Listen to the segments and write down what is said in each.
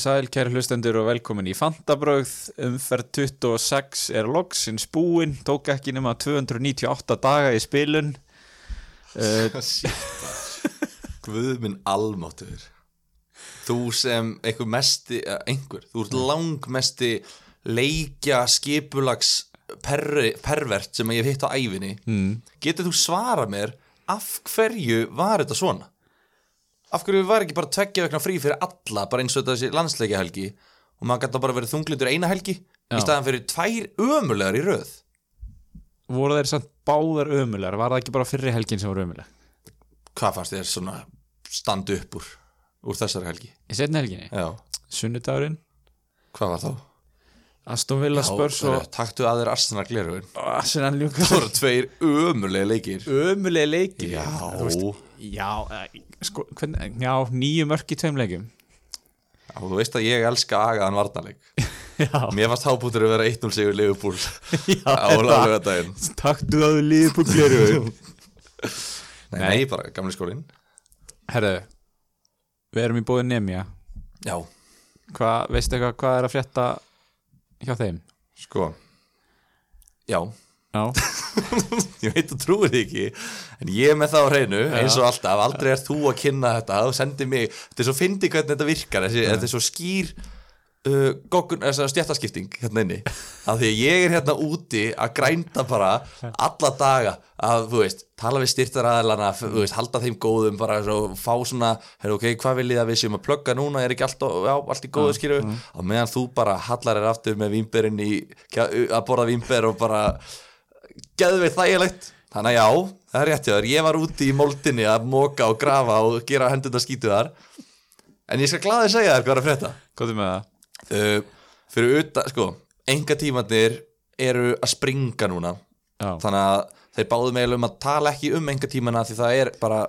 komið sæl, kæri hlustendur og velkomin í Fantabrögð. Umferð 26 er loksins búinn tók ekki nema 298 daga í spilun. Uh, Guð minn almáttur Þú sem einhver mesti eh, einhver, þú ert langmesti leikja skipulags perri, pervert sem ég hef hitt á æfinni mm. getur þú svara mér af hverju var þetta svona? Af hverju var ekki bara tveggja vegna frí fyrir alla bara eins og þessi landsleikja helgi og maður gæti bara verið þunglindur eina helgi Já. í staðan fyrir tvær ömulegar í röð. Voru þeir samt báðar ömulegar? Var það ekki bara fyrri helgin sem voru ömuleg? Hvað fannst þér svona standa upp úr, úr þessari helgi? í setni helginni, Já, sunnudagurinn? Hvað var þá? Aston Villa Spurs Já, og taktu að þér Arsenal glerugun Arsenal Það Newcastle voru tveir ömulega leikir. Ömuleg leiki Já. Þú já, eh, sko, hvernig, já, nýju mörk í tveim leikum Já, þú veist að ég elska agaðan varnarleik. Já, Mér fannst hábútur að vera 1-0 sigur Liverpool já á laugardaginn. Taktu að líða på gleru Nei, nei, bara gamli skólinn. Herru, við erum í búið Nemja. Já, hvað, veistu eitthvað hvað er að frétta hjá þeim? sko Já, ég veit að trúir því ekki En ég er með það á hreinu eins og alltaf. Aldrei er þú að kynna þetta. Og sendi mig Þetta er svo fyndi hvernig þetta virkar þessi, Þetta er svo skýr uh, stjættaskipting hérna inni. Af því að ég er hérna úti að grænda bara alla daga að, þú veist, tala við styrtaraðalana þú veist, halda þeim góðum bara svo, fá svona, heyrðu, ok, hvað vil ég að við séum að plugga núna, er ekki allt, á- já, allt í góðu skýru, á meðan þú bara hallar þér aftur með vínberinn í að borða vínber og bara geðveit þægilegt. Þannig að já, það er rétt hjá þér. Ég var úti í moldinni að móka og grafa og gera hendurna skítu þar en ég skal glaði segja þér hvað er að frétta. Hvað er með það? uh, fyrir utan, sko enga tímanir eru að springa núna. Já, þannig að þeir báðu meðal um að tala ekki um enga tímana því það er bara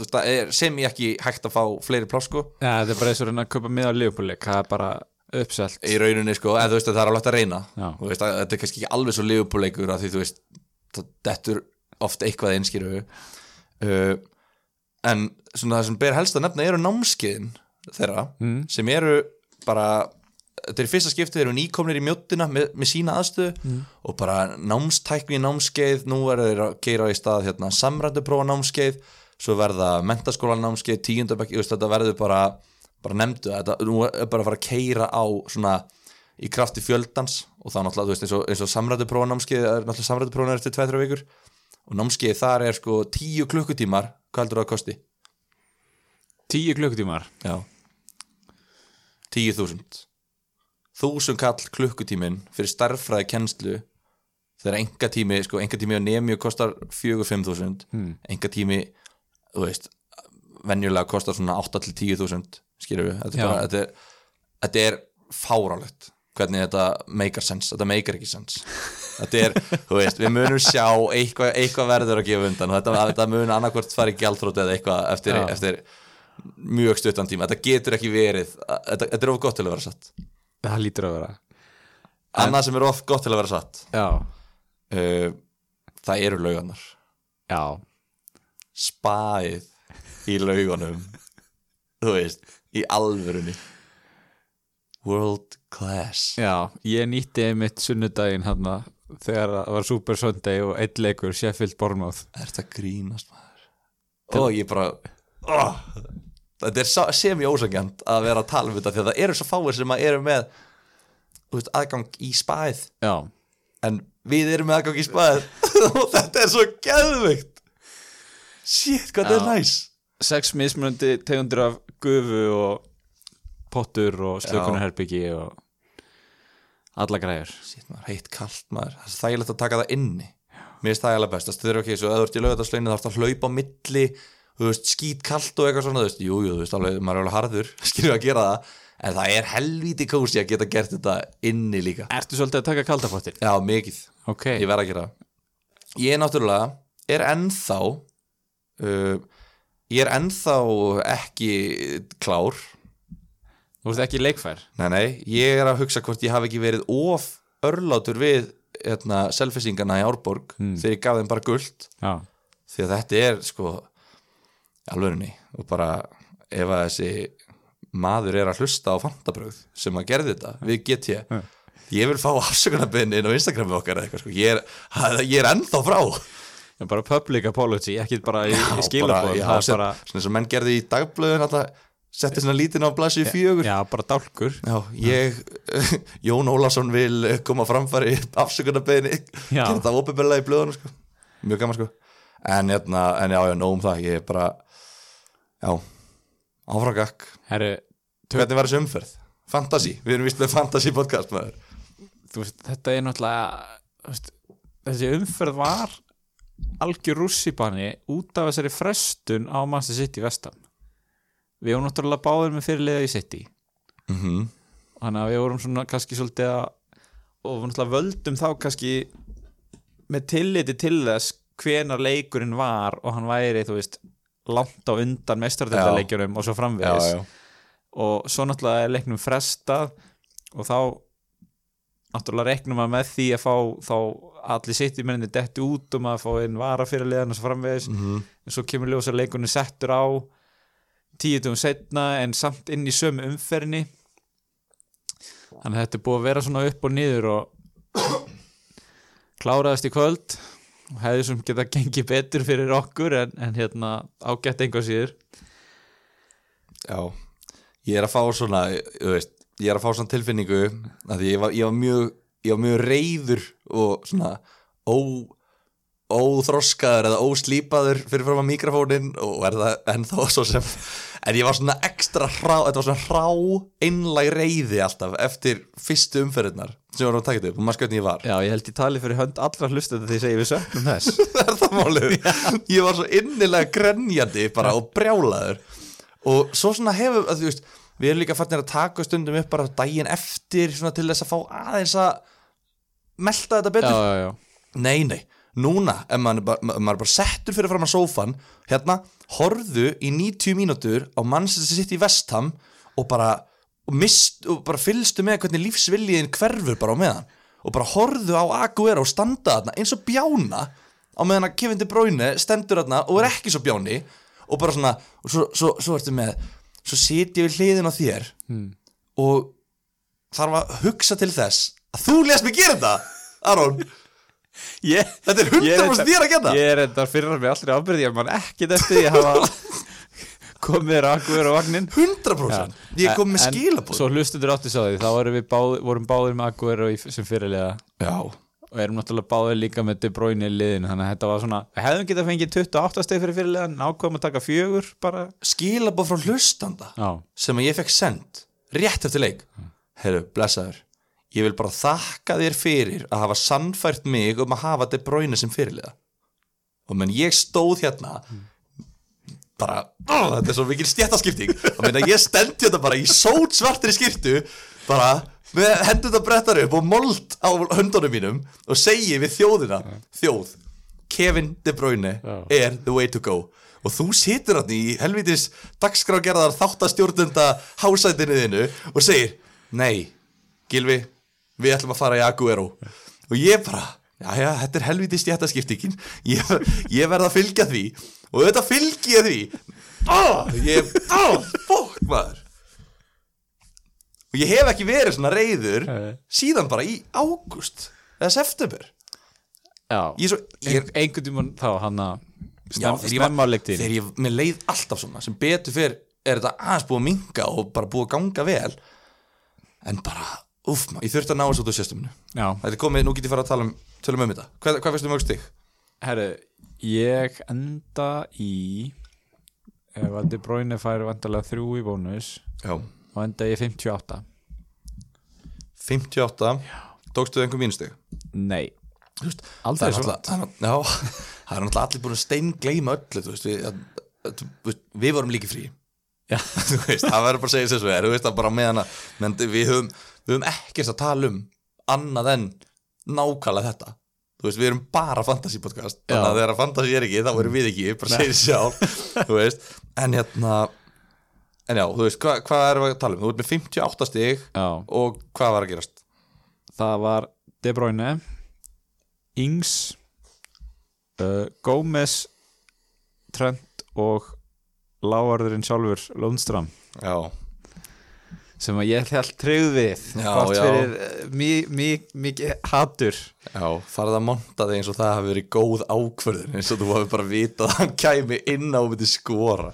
það er sem ég ekki hægt að fá fleiri pláss sko. Já þetta er bara eins og reyna að kaupa miða á Leopoldleik það er bara uppselt. Í rauninni sko, eða þú veist að það er alveg hægt að reyna. Veist, að, þetta er kannski ekki alveg svo liðupúleikur að því þú veist, það dettur oft eitthvað einskýru uh, en svona það sem ber helst að nefna eru námskeiðin þeirra Mm. sem eru bara þetta er fyrsta skiptið, þeir eru nýkomnir í mjóttina með, með sína aðstöðu og bara námstækni námskeið nú eru þeir að keira í stað hérna, samrænduprófa námskeið svo verða mentaskólan námskeið, tíundabæk þetta verður bara, bara nefndu þetta, nú er bara að fara að keira á svona í krafti fjöldans og þá náttúrulega, þú veist, eins og, eins og samrænduprófa námskeið er náttúrulega samrænduprófa eftir 2-3 vikur. Og námskeið þar er sko 10 klukkutímar hvað heldur það að kosti? Tíu klukkutímar? Já. 10.000 1000 kall klukkutímin fyrir starffræði kennslu þegar enga tími, sko, enga tími á nemi kostar 4-5.000 Hmm. enga tími, þú veist venjulega kostar svona 8-10.000 skilur við, þetta er bara þetta er, þetta er fárálegt hvernig þetta meikar sens, þetta meikar ekki sens. Þetta er, þú veist, við munum sjá eitthvað, eitthvað verður að gefa undan og þetta, þetta mun annarkvort fara í gjaldþrótt eða eitthvað eftir, eftir mjög stuttan tíma, þetta getur ekki verið þetta, þetta er of gott til að vera satt. Það lítur að vera. Annað sem er of gott til að vera satt. Uh, það eru lauganar já, spæð í laugunum. Þú veist, í alvörunni. World class. Já Ég nýtti einmitt sunnudaginn hann þegar það var Super Sunday og eitt leikur Sheffield Bournemouth. Er þetta grínast maður? Og ég bara oh, þetta er semi-ósagjant að vera að tala um þetta því að það eru svo fáir sem að eru með veist, aðgang í spæð. Já, en við erum með aðgang í spæð. Og þetta er svo geðveikt. Shit, hvað þetta er Já. næs sex mismunandi tegundir af gufu og pottur og slökunarherbyggi og alla græður heitt kallt maður. Það er þægilegt að taka það inni. Mér finnst það eiginlega best. Það er ok, svo að þú ert í lögatarsleinu þá ert að hlaupa á milli skít kallt og eitthvað svona þú veist, jú, jú, þú veist, alveg, maður er alveg harður skilur að gera það, en það er helvíti kósi að geta gert þetta inni líka. Ertu svolítið að taka kaldapottin? já, mikið, Ok, ég verð að gera það. Ég náttúrulega, er ennþá uh, ég er ennþá ekki klár. Þú ert ekki leikfær? Nei, nei, ég er að hugsa hvort ég hafi ekki verið of örlátur við hérna, selfisingana í Árborg þegar ég gaf þeim bara guld Já, því að þetta er sko alvörinni og bara ef að þessi maður er að hlusta á fantabröð sem að gerði þetta við GT Ja. ég vil fá afsökunarbeðin inn á Instagrami okkar eitthvað sko. ég, er, ég er ennþá frá bara public apology, ekki bara í, í það bara, svona eins og menn gerði í dagblöðun alltaf setti svona lítinn á blæsju fjögur. já, bara dálkur. Já, ég, Jón Ólafsson vil koma framfæri afsökunarbeðinni, Já. gera þetta óbyrbilega í blöðunum sko. mjög gaman sko. En, hérna, en já, já, nóg um það, ég er bara já, áfragak Herri, tök, hvernig var þessi umferð? Fantasy, við erum vist með fantasy podcast maður. Þú veist, þetta er náttúrulega þú veist, þessi umferð var algjör rússipanni út af þessari frestun á Master City vestan við vorum náttúrulega báðir með fyrirliða í City. Mm þannig að við vorum svona kannski svolítið að og náttúrulega völdum þá kannski með tilliti til þess hvenar leikurinn var og hann væri, þú veist langt á undan mestardeldarleikjunum og svo framvegis. Já, og svo náttúrulega er leiknum frestað og þá náttúrulega reknum maður með því að fá þá allir sitt í menninni detti út og maður fá einn vara fyrir liðan og svo framvegis. Mhm. en svo kemur ljósa leikunni settur á tíu tugum setna en samt inn í sömu umferðinni. Þannig að þetta er búið að vera svona upp og niður og kláraðist í kvöld. Og hefði sem geta gengið betur fyrir okkur en, en hérna ágætt einhvað síður. Já. Ég er að fá svona veist, ég er að fá svona tilfinningu að ég var, ég var mjög ég var mjög reyður og svona ó, óþroskaður eða óslípaður fyrir fram að mikrofónin og er það ennþá svo sem en ég var svona ekstra hrá þetta var svona hrá einlæg reyði alltaf eftir fyrstu umferðirnar sem vorum að taka og maður skjötni ég var. Já, ég held ég tali fyrir hönd allra hlustu því ég segi við söknum þess. Það er það málið. Ég var svo innilega grenjandi bara og brjálaður. Og svo svona hefur að, þú veist, við erum líka fannir að taka stundum upp bara daginn eftir svona til þess að fá aðeins að melta þetta Já, betur. Já, já nei, nei, núna ef maður bara, ma- maður bara settur fyrir fram að sófan hérna, horfðu í 90 mínútur á Manchester City Vestham og bara og, mist, og bara fylgstu með hvernig lífsviljiðin hverfur bara á meðan. Og bara horfðu á Aguero og standa þarna eins og bjána á meðan að Kevin De Bruyne stendur þarna og er ekki svo bjáni og bara svona, og svo, svo, svo ertu með svo sit ég við hliðin á þér Hmm. og þarf að hugsa til þess að þú lést mig gera þetta Aron, Ég, þetta er 100% þér að gera Ég er þetta fyrir mig allri ábyrði Ég man ekkit eftir að hafa komið þér akkur á vagnin 100% ég kom með skilabóð Svo hlustundur átti sá því Þá báð, vorum báðir með akkur sem fyrirliða. Já, og erum náttúrulega báðir líka með De Bruyne í liðinu þannig að þetta var svona, við hefðum getað fengið 28 steg fyrir fyrirliðan, ákvæðum að taka fjögur bara, skilabóð frá hlustanda já, sem ég fekk send rétt eftir leik. Herru, blessaður ég vil bara þakka þér fyrir að hafa sannfært mig um að hafa De Bruyne sem fyrirliða. Og menn ég stóð hérna bara, ó, þetta er svo mikil stjættaskipting og menn að ég stendi þetta bara í sót svartri skiptu bara með hendur þetta brettar upp og mold á höndunum mínum og segi við þjóðina þjóð, Kevin De Bruyne er the way to go. Og þú situr hann í helvitis dagskrágerðar þáttastjórnunda hásætinu þinu og segir nei, Gilvi við ætlum að fara í Aguero. Og ég bara, já já, þetta er helvitis stjættaskiptingin ég, ég verð að fylgja því. Og þetta fylgi ég því. Oh, ég, oh, fokk maður. Og ég hef ekki verið svona reyður Nei. síðan bara í ágúst eða september. Já. ég svo, ég er, Ein, einhvern tímann þá hann að stem, þegar ég mér leið alltaf svona. Sem betur fyrr er þetta aðeins búið að minga og bara búið að ganga vel. En bara, uff, ég þurfti að ná þessu út á sjöstuminu Já, þetta er komið, nú get ég fara að tala um, tala um þetta. Hvað, hvað veistu mjög stig? herru ég enda í ef að De Bruyne fær vandalega þrjú í bónus Já, þá enda ég 58 58 tókstu þau einhver mínustig? Nei, Veist, aldrei það svo það er náttúrulega- já, það allir búin að steingleima öllu þú veist, við, að, þú veist, við vorum líki frí. Já. þú það verður bara að segja sér svo er þú veist, að bara meðan að menn, við höfum, við höfum ekkert að tala um annað en nákvæmlega þetta. Þú veist, við erum bara fantasy podcast þannig að þegar fantasy er ekki, þá erum við ekki bara sér sjálf, þú veist. En hérna en já, þú veist, hvað hva erum við að tala um? Þú ert með 58 stig Já, og hvað var að gerast? það var De Bruyne Ings uh, Gómez Trent og lágarðurinn sjálfur Lundstram Já, sem að ég held tryggð við. Hvort fyrir eh, mi- mi- mikið hatur. Já, farið að monta þig eins og það hafi verið góð ákvörðin eins og þú hafi bara vitað að hann kæmi inn á og myndi skora.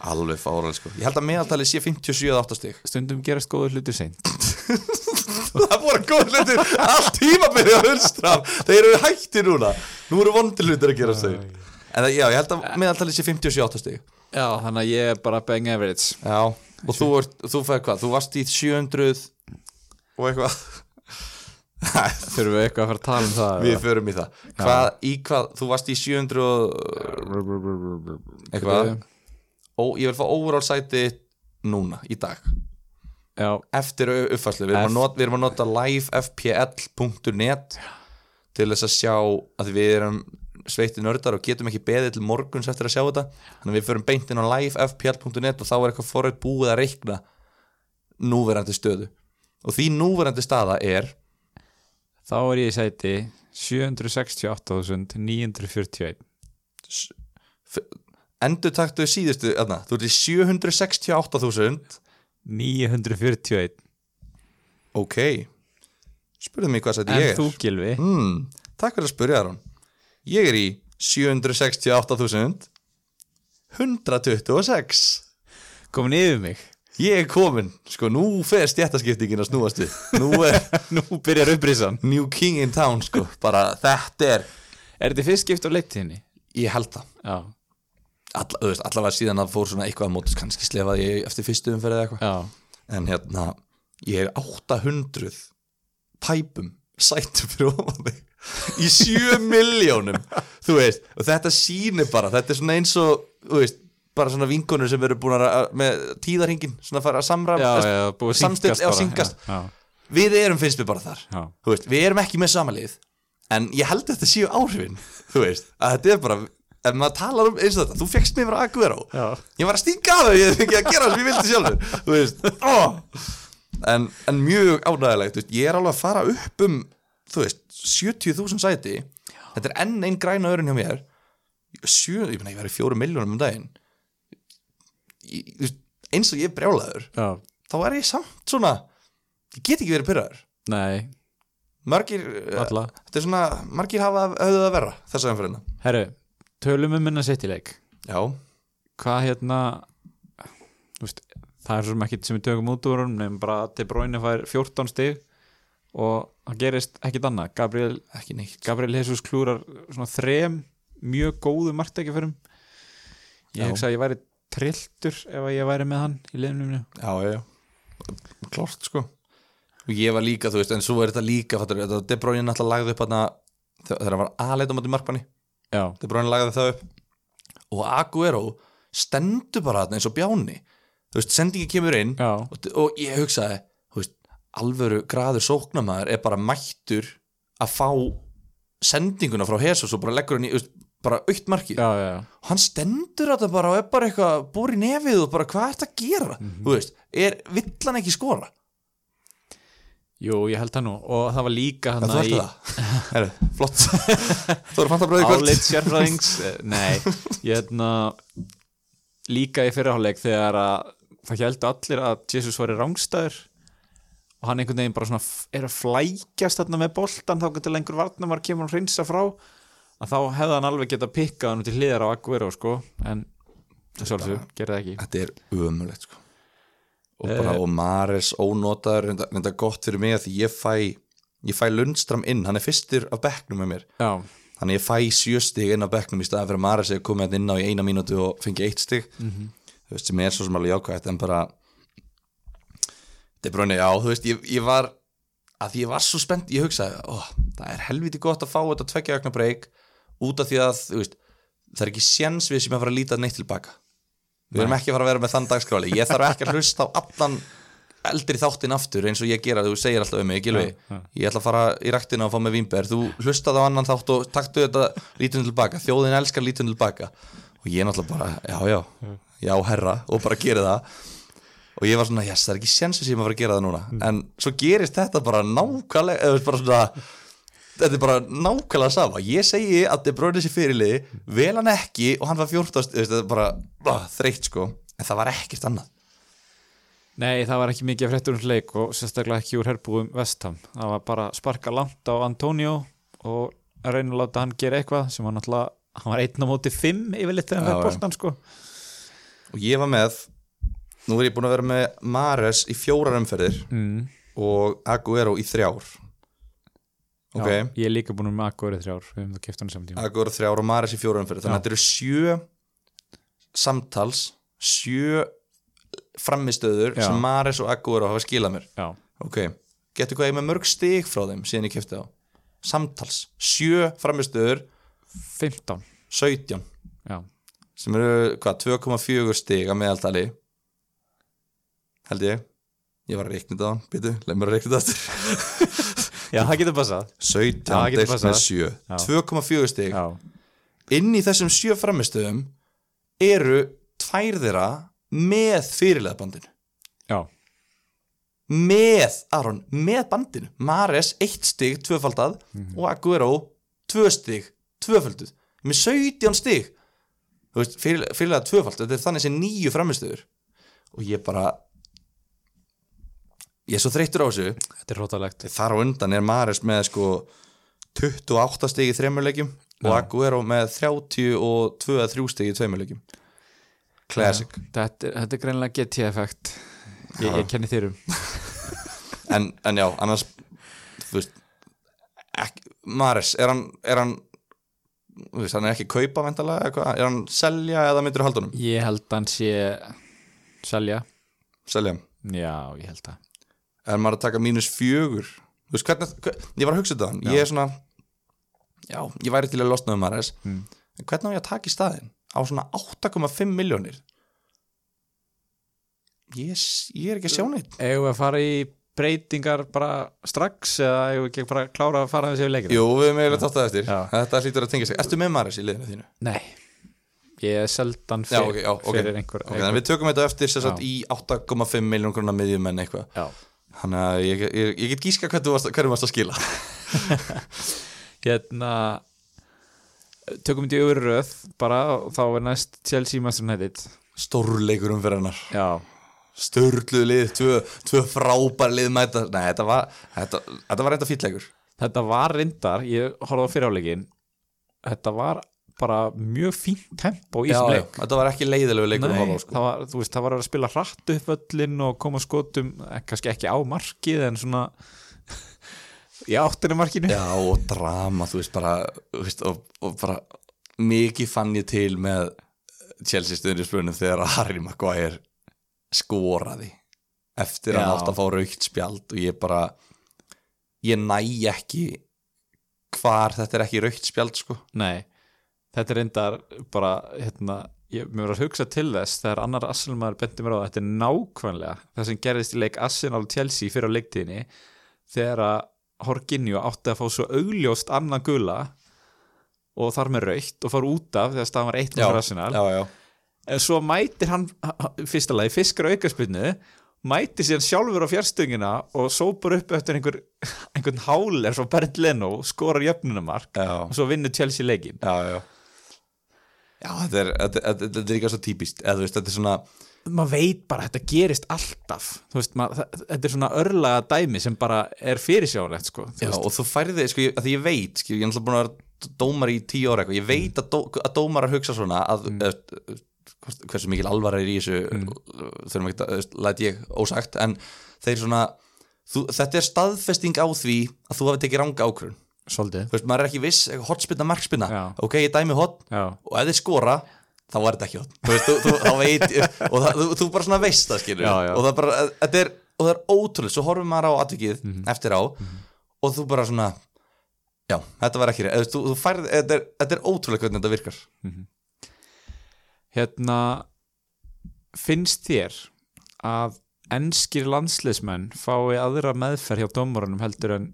Alveg fárað sko. Ég held að meðaltalið sé 57-8 stig. Stundum gerast góður hlutur seint. Það voru góð hlutir Allt tímabilið á. Hulstram Þeir eru hætti núna. Nú eru vondi hlutir að gera þau En já, ég held að meðaltalið sé 57-8 stig já, þannig að ég er bara bang average. Já, og þú, ert, þú fæði hvað? Þú varst í 700 og eitthvað? Þurfum við eitthvað að fara að tala um það Við förum í það. Hvað, í hvað, þú varst í 700 og eitthvað? Ó, Ég vil fá overall sæti núna, í dag. Já, Eftir uppfærslu, við, erum nota- við erum að nota livefpl.net til þess að sjá að við erum sveiti nördar og getum ekki beðið til morguns eftir að sjá þetta. Þannig að við förum beint inn á livefpl.net og þá er eitthvað forrið búið að reikna núverandi stöðu. Og því núverandi staða er? Þá er ég í sæti 768.941 endur taktu síðustu, aðna, þú ert í 768.000 941 ok. Spurðu mig hvað sæti en ég er. þú Gilvi hmm, takk fyrir að spurja Aron ég er í 768.126 komin yfir mig. Ég er komin, sko nú fer stjættaskiptingin að snúast við nú er nú byrjar upprísan New King in Town sko. Bara þetta er, er þetta fyrst skipt á leittíðinni? ég held það. Þú veist, allavega síðan að fór svona eitthvað að mótis kannski slefaði ég eftir fyrstu umferð eða eitthvað. En hérna, ég er 800 tæpum sætum fyrir ofan þig í 7 miljónum þú veist, og þetta sýnir bara þetta er svona eins og, þú veist bara svona vinkonur sem eru búin að með tíðarhingin, svona að fara að að samstill, bara. syngast. við erum finnst við bara þar já, þú veist, við erum ekki með samalið en ég held að þetta séu áhrifin þú veist, að þetta er bara ef maður talar um eins og þetta, þú fegst mig frá Aguero ég var að stinga af þau, ég hef ekki að gera sem ég vildi sjálfur þú veist ó. en, en mjög ánægilegt ég er alveg að fara upp um þú veist, 70.000 sæti þetta er enn einn græna örin hjá mér. Sjö, ég meina ég verið fjóru miljónum um daginn. Ég, eins og ég er brjálaður já, þá er ég samt svona ég get ekki verið pyrraður nei. Margir, alla, þetta er svona margir hafa höfðu að vera þessa umfyrirna herru, tölum um minna sitt í leik. Já, hvað hérna þú veist, það er svo sem ekki sem við tökum út úr nefnum bara að De Bruyne fær 14 stig og það gerist ekkit annað. Gabriel, ekki neitt. Gabriel Jesus klúrar svona þrem mjög góðu marktækiförum. Ég Já. hugsa að ég væri trilltur ef að ég væri með hann í liðnum já, já, já, klart sko. Og ég var líka, þú veist, en svo er þetta líka þetta De Bruyne náttúrulega lagði upp hana, þegar hann var aðleita móti markmanni. De Bruyne lagði það upp. Og Aguero stendur bara þarna eins og bjáni. Þú veist, sendingi kemur inn og, og ég hugsaði, alvöru graður sóknamaður er bara mættur að fá sendinguna frá Jesus og bara leggur hann í bara aukt markið. Já, já, já. hann stendur þetta bara og er bara eitthvað búr í nefið og bara hvað er þetta að gera? Þú veist, er, vill hann ekki skora? Jú, ég held það nú. Og það var líka hann ætti það, Heru, flott. Þú eru fanta bröði kvöld. Áleitt sérfræðings. Nei, ég hefna líka í fyrirháleik þegar að það heldur allir að Jesus var í rángstæður og hann einhvern veginn bara svona er að flækjast þarna með boltan þá getur lengur varnamar kemur hann hreinsa frá. Að þá hefði hann alveg getað pikkað hann til hliðar á Aguero sko en sjálfsög, gerði það ekki. Þetta er umulegt sko. og bara og Mares ónotaður, reynda, reynda gott fyrir mig að því ég fæ ég fæ Lundstram inn, hann er fyrstur af bekknum með mér. Já, þannig ég fæ sjö stig inn á bekknum í staðan fyrir að Mares hefur komið hérna inn á í eina mínútu og fengi eitt stig. Mhm. þú veist, sem er svo sem alveg jákvægt en bara De Bruyne, já, þú veist, ég, ég var að því ég var svo spennt, ég hugsaði ó, það er helviti gott að fá þetta tveggja ögna breyk út af því að, veist það er ekki séns við sem að fara að líta neitt tilbaka við erum ekki að fara að vera með þann dagskráli ég þarf ekki að hlusta á allan eldri þáttinn aftur eins og ég gera þú segir alltaf um mig, Gilvi, ég ætla að fara í ræktina og fá með vínber, þú hlustaði á annan þátt og taktu þetta lítun tilbaka þjóðin elskar lítun tilbaka og ég náttúrulega bara, já, já, já, herra og bara gera það og ég var svona, yes, það er ekki séns sem ég maður að gera það núna en svo gerist þetta bara nákvæmlega eða bara svona þetta er bara nákvæmlega sama ég segi að De Bruyne sér fyrirliði vel hann ekki og hann var 14 þú veist, þetta er bara ah, þreytt sko en það var ekkert annað Nei, það var ekki mikið fréttur um leik og sérstaklega ekki úr herbúum vestam. Það var bara sparka langt á Antonio og reyna að láta hann gera eitthvað sem var náttúrulega, hann var einn á móti fimm yfirleitt þegar hann verið já. boltan sko. og ég var með nú er ég búin að vera með Mares í fjórar umferðir Mm. og Aguero í þrjár. Ok, Já, ég er líka búin með Akkuari þrjár, við hefum það keft hann saman tíma. Aguero þrjár og Mares í fjórar umferðir. Þannig að þetta eru sjö samtals sjö framistöður Já. sem Mares og Aguero hafa skilað mér. Já, ok, getur hvað ég með mörg stig frá þeim síðan ég kefti á samtals, sjö framistöður 15. 17 Já, sem eru hvað, 2,4 stig að meðaltali held ég. Ég var að reikna hann, býtu, leið mér að reikna aftur. Já það getur passað. 17 Já, það getur deilt með 7 Já. 2,4 stig. Já, inn í þessum sjö framistöðum eru tvær þeirra með fyrirlega bandinu já, með, Aron, með bandinu. Mares 1 stig, tvöfaldað. Og Aguero 2 stig tvöfalduð, með 17 stig. Þú veist, fyrir, fyrirlega tvöfald þetta er þannig sem nýju framistöður og ég bara ég er svo þreyttur á þessu þetta er rótalegt. þar á undan er Mares með sko 28 stig í þremurleikjum og. Aguero með 30 og 2-3 stig í tveimurleikjum classic Þetta, er- þetta er greinlega GT-effekt. Ég, ég kenni þér um. en, en já, annars þú veist ekki, Mares, er hann, er hann þú veist, hann er ekki kaupa vendalega, er hann selja eða halda honum? Ég held að hann sé selja. Selja, Já, ég held að. Er maður að taka mínus fjögur þú veist, hvernig, hver, ég var að hugsa þetta hann ég er svona, já, ég væri til að losna um Mares, Mm. en hvernig á ég að taka í staðinn á svona 8,5 miljónir ég, ég er ekki að sjá neitt Eigum við að fara í breytingar bara strax eða við ekki bara klára að fara þessi yfir leikina? Jú, við erum eiginlega tátt að eftir Já. Þetta hlýtur að tengja sig Ertu með Maris í liðinu þínu? Nei, ég er seldan Já, fyr, ok, já, ok. fyrir einhver, Ok, þannig við tökum þetta eftir sagt Já. í 8,5 miljón krónar miðjumenn eitthvað Já, Þannig að ég, ég, ég get gíska hvernig þú varst, hvernig varst að skila. Hérna tökum við í yfir röð bara og þá er næst Chelsea Master United. Stórleikur um fyrir hennar. Já, Störluð lið, tvö, tvö frábær lið mæta Nei, þetta var, þetta, þetta var reynda fýtleikur þetta var reyndar ég horfði á fyriráleikin þetta var bara mjög fínt tempo í þessum leik. Þetta var ekki leiðilegu leikur Nei, að sko. það, var, veist, það var að spila hratt upp öllin og koma skotum, eh, kannski ekki á markið en svona í áttinu markinu. Já, og drama, þú veist, bara veist, og, og bara mikið fann ég til með Chelsea stundir spunum þegar Harry Maguire skoraði eftir að Já. hann átt að fá raukt spjald og ég bara ég næ ekki hvar þetta er ekki raukt spjald sko. Nei, þetta er reyndar bara, hérna, ég mér var að hugsa til þess þegar annar Arsenal-maður benti mér á þetta er nákvæmlega það sem gerðist í leik Arsenal og Chelsea fyrir á leiktíðinni þegar að Horginjó átti að fá svo augljóst annað gula og þar með raukt og fara út af þegar staðan var eitt með já. en svo mætir hann ha- ha- fyrsta lagi, fiskar aukaspilnu mætir síðan sjálfur á fjárstöngina og sópar upp eftir einhver, einhvern háler frá Bernd Leno skorar jöfnunumark og svo vinnur Chelsea leikin já, já. Já, þetta er, þetta, þetta, þetta er líka svo típist eða þú veist, þetta er svona maður veit bara að þetta gerist alltaf. Veist, maður, þetta er svona örlaga dæmi sem bara er fyrirsjálegt sko, Já, og þú færði, sko, ég, að því ég veit sko, ég er náttúrulega búin að vera dómar í tíu ára ég veit að, dó, að dómar hugsa svona að mm. hvort- hversu mikil alvara er í þessu þurfum ekki að, læt ég ósagt en þeir svona þú, þetta er staðfesting á því að þú hafi tekið ranga ákvörun, svolítið. Þú veist, maður er ekki viss hotspinna, markspinna, Já. ok, ég dæmi hot Já. og ef þið skora þá var þetta ekki hot. Þú veist, þú, þú, þá veit, og það, þú, þú bara svona veist það skilur. Já, og það bara, þetta er og það er ótrúlega, svo horfum maður á atvikið Mhm. eftir á og þú bara svona já, þetta var ekki Eða, þú, þú færð, þetta er, þetta er ótrúlega hvernig þetta virkar. Hérna finnst þér að enskir landsliðsmenn fái aðra meðferð hjá dómarunum heldur en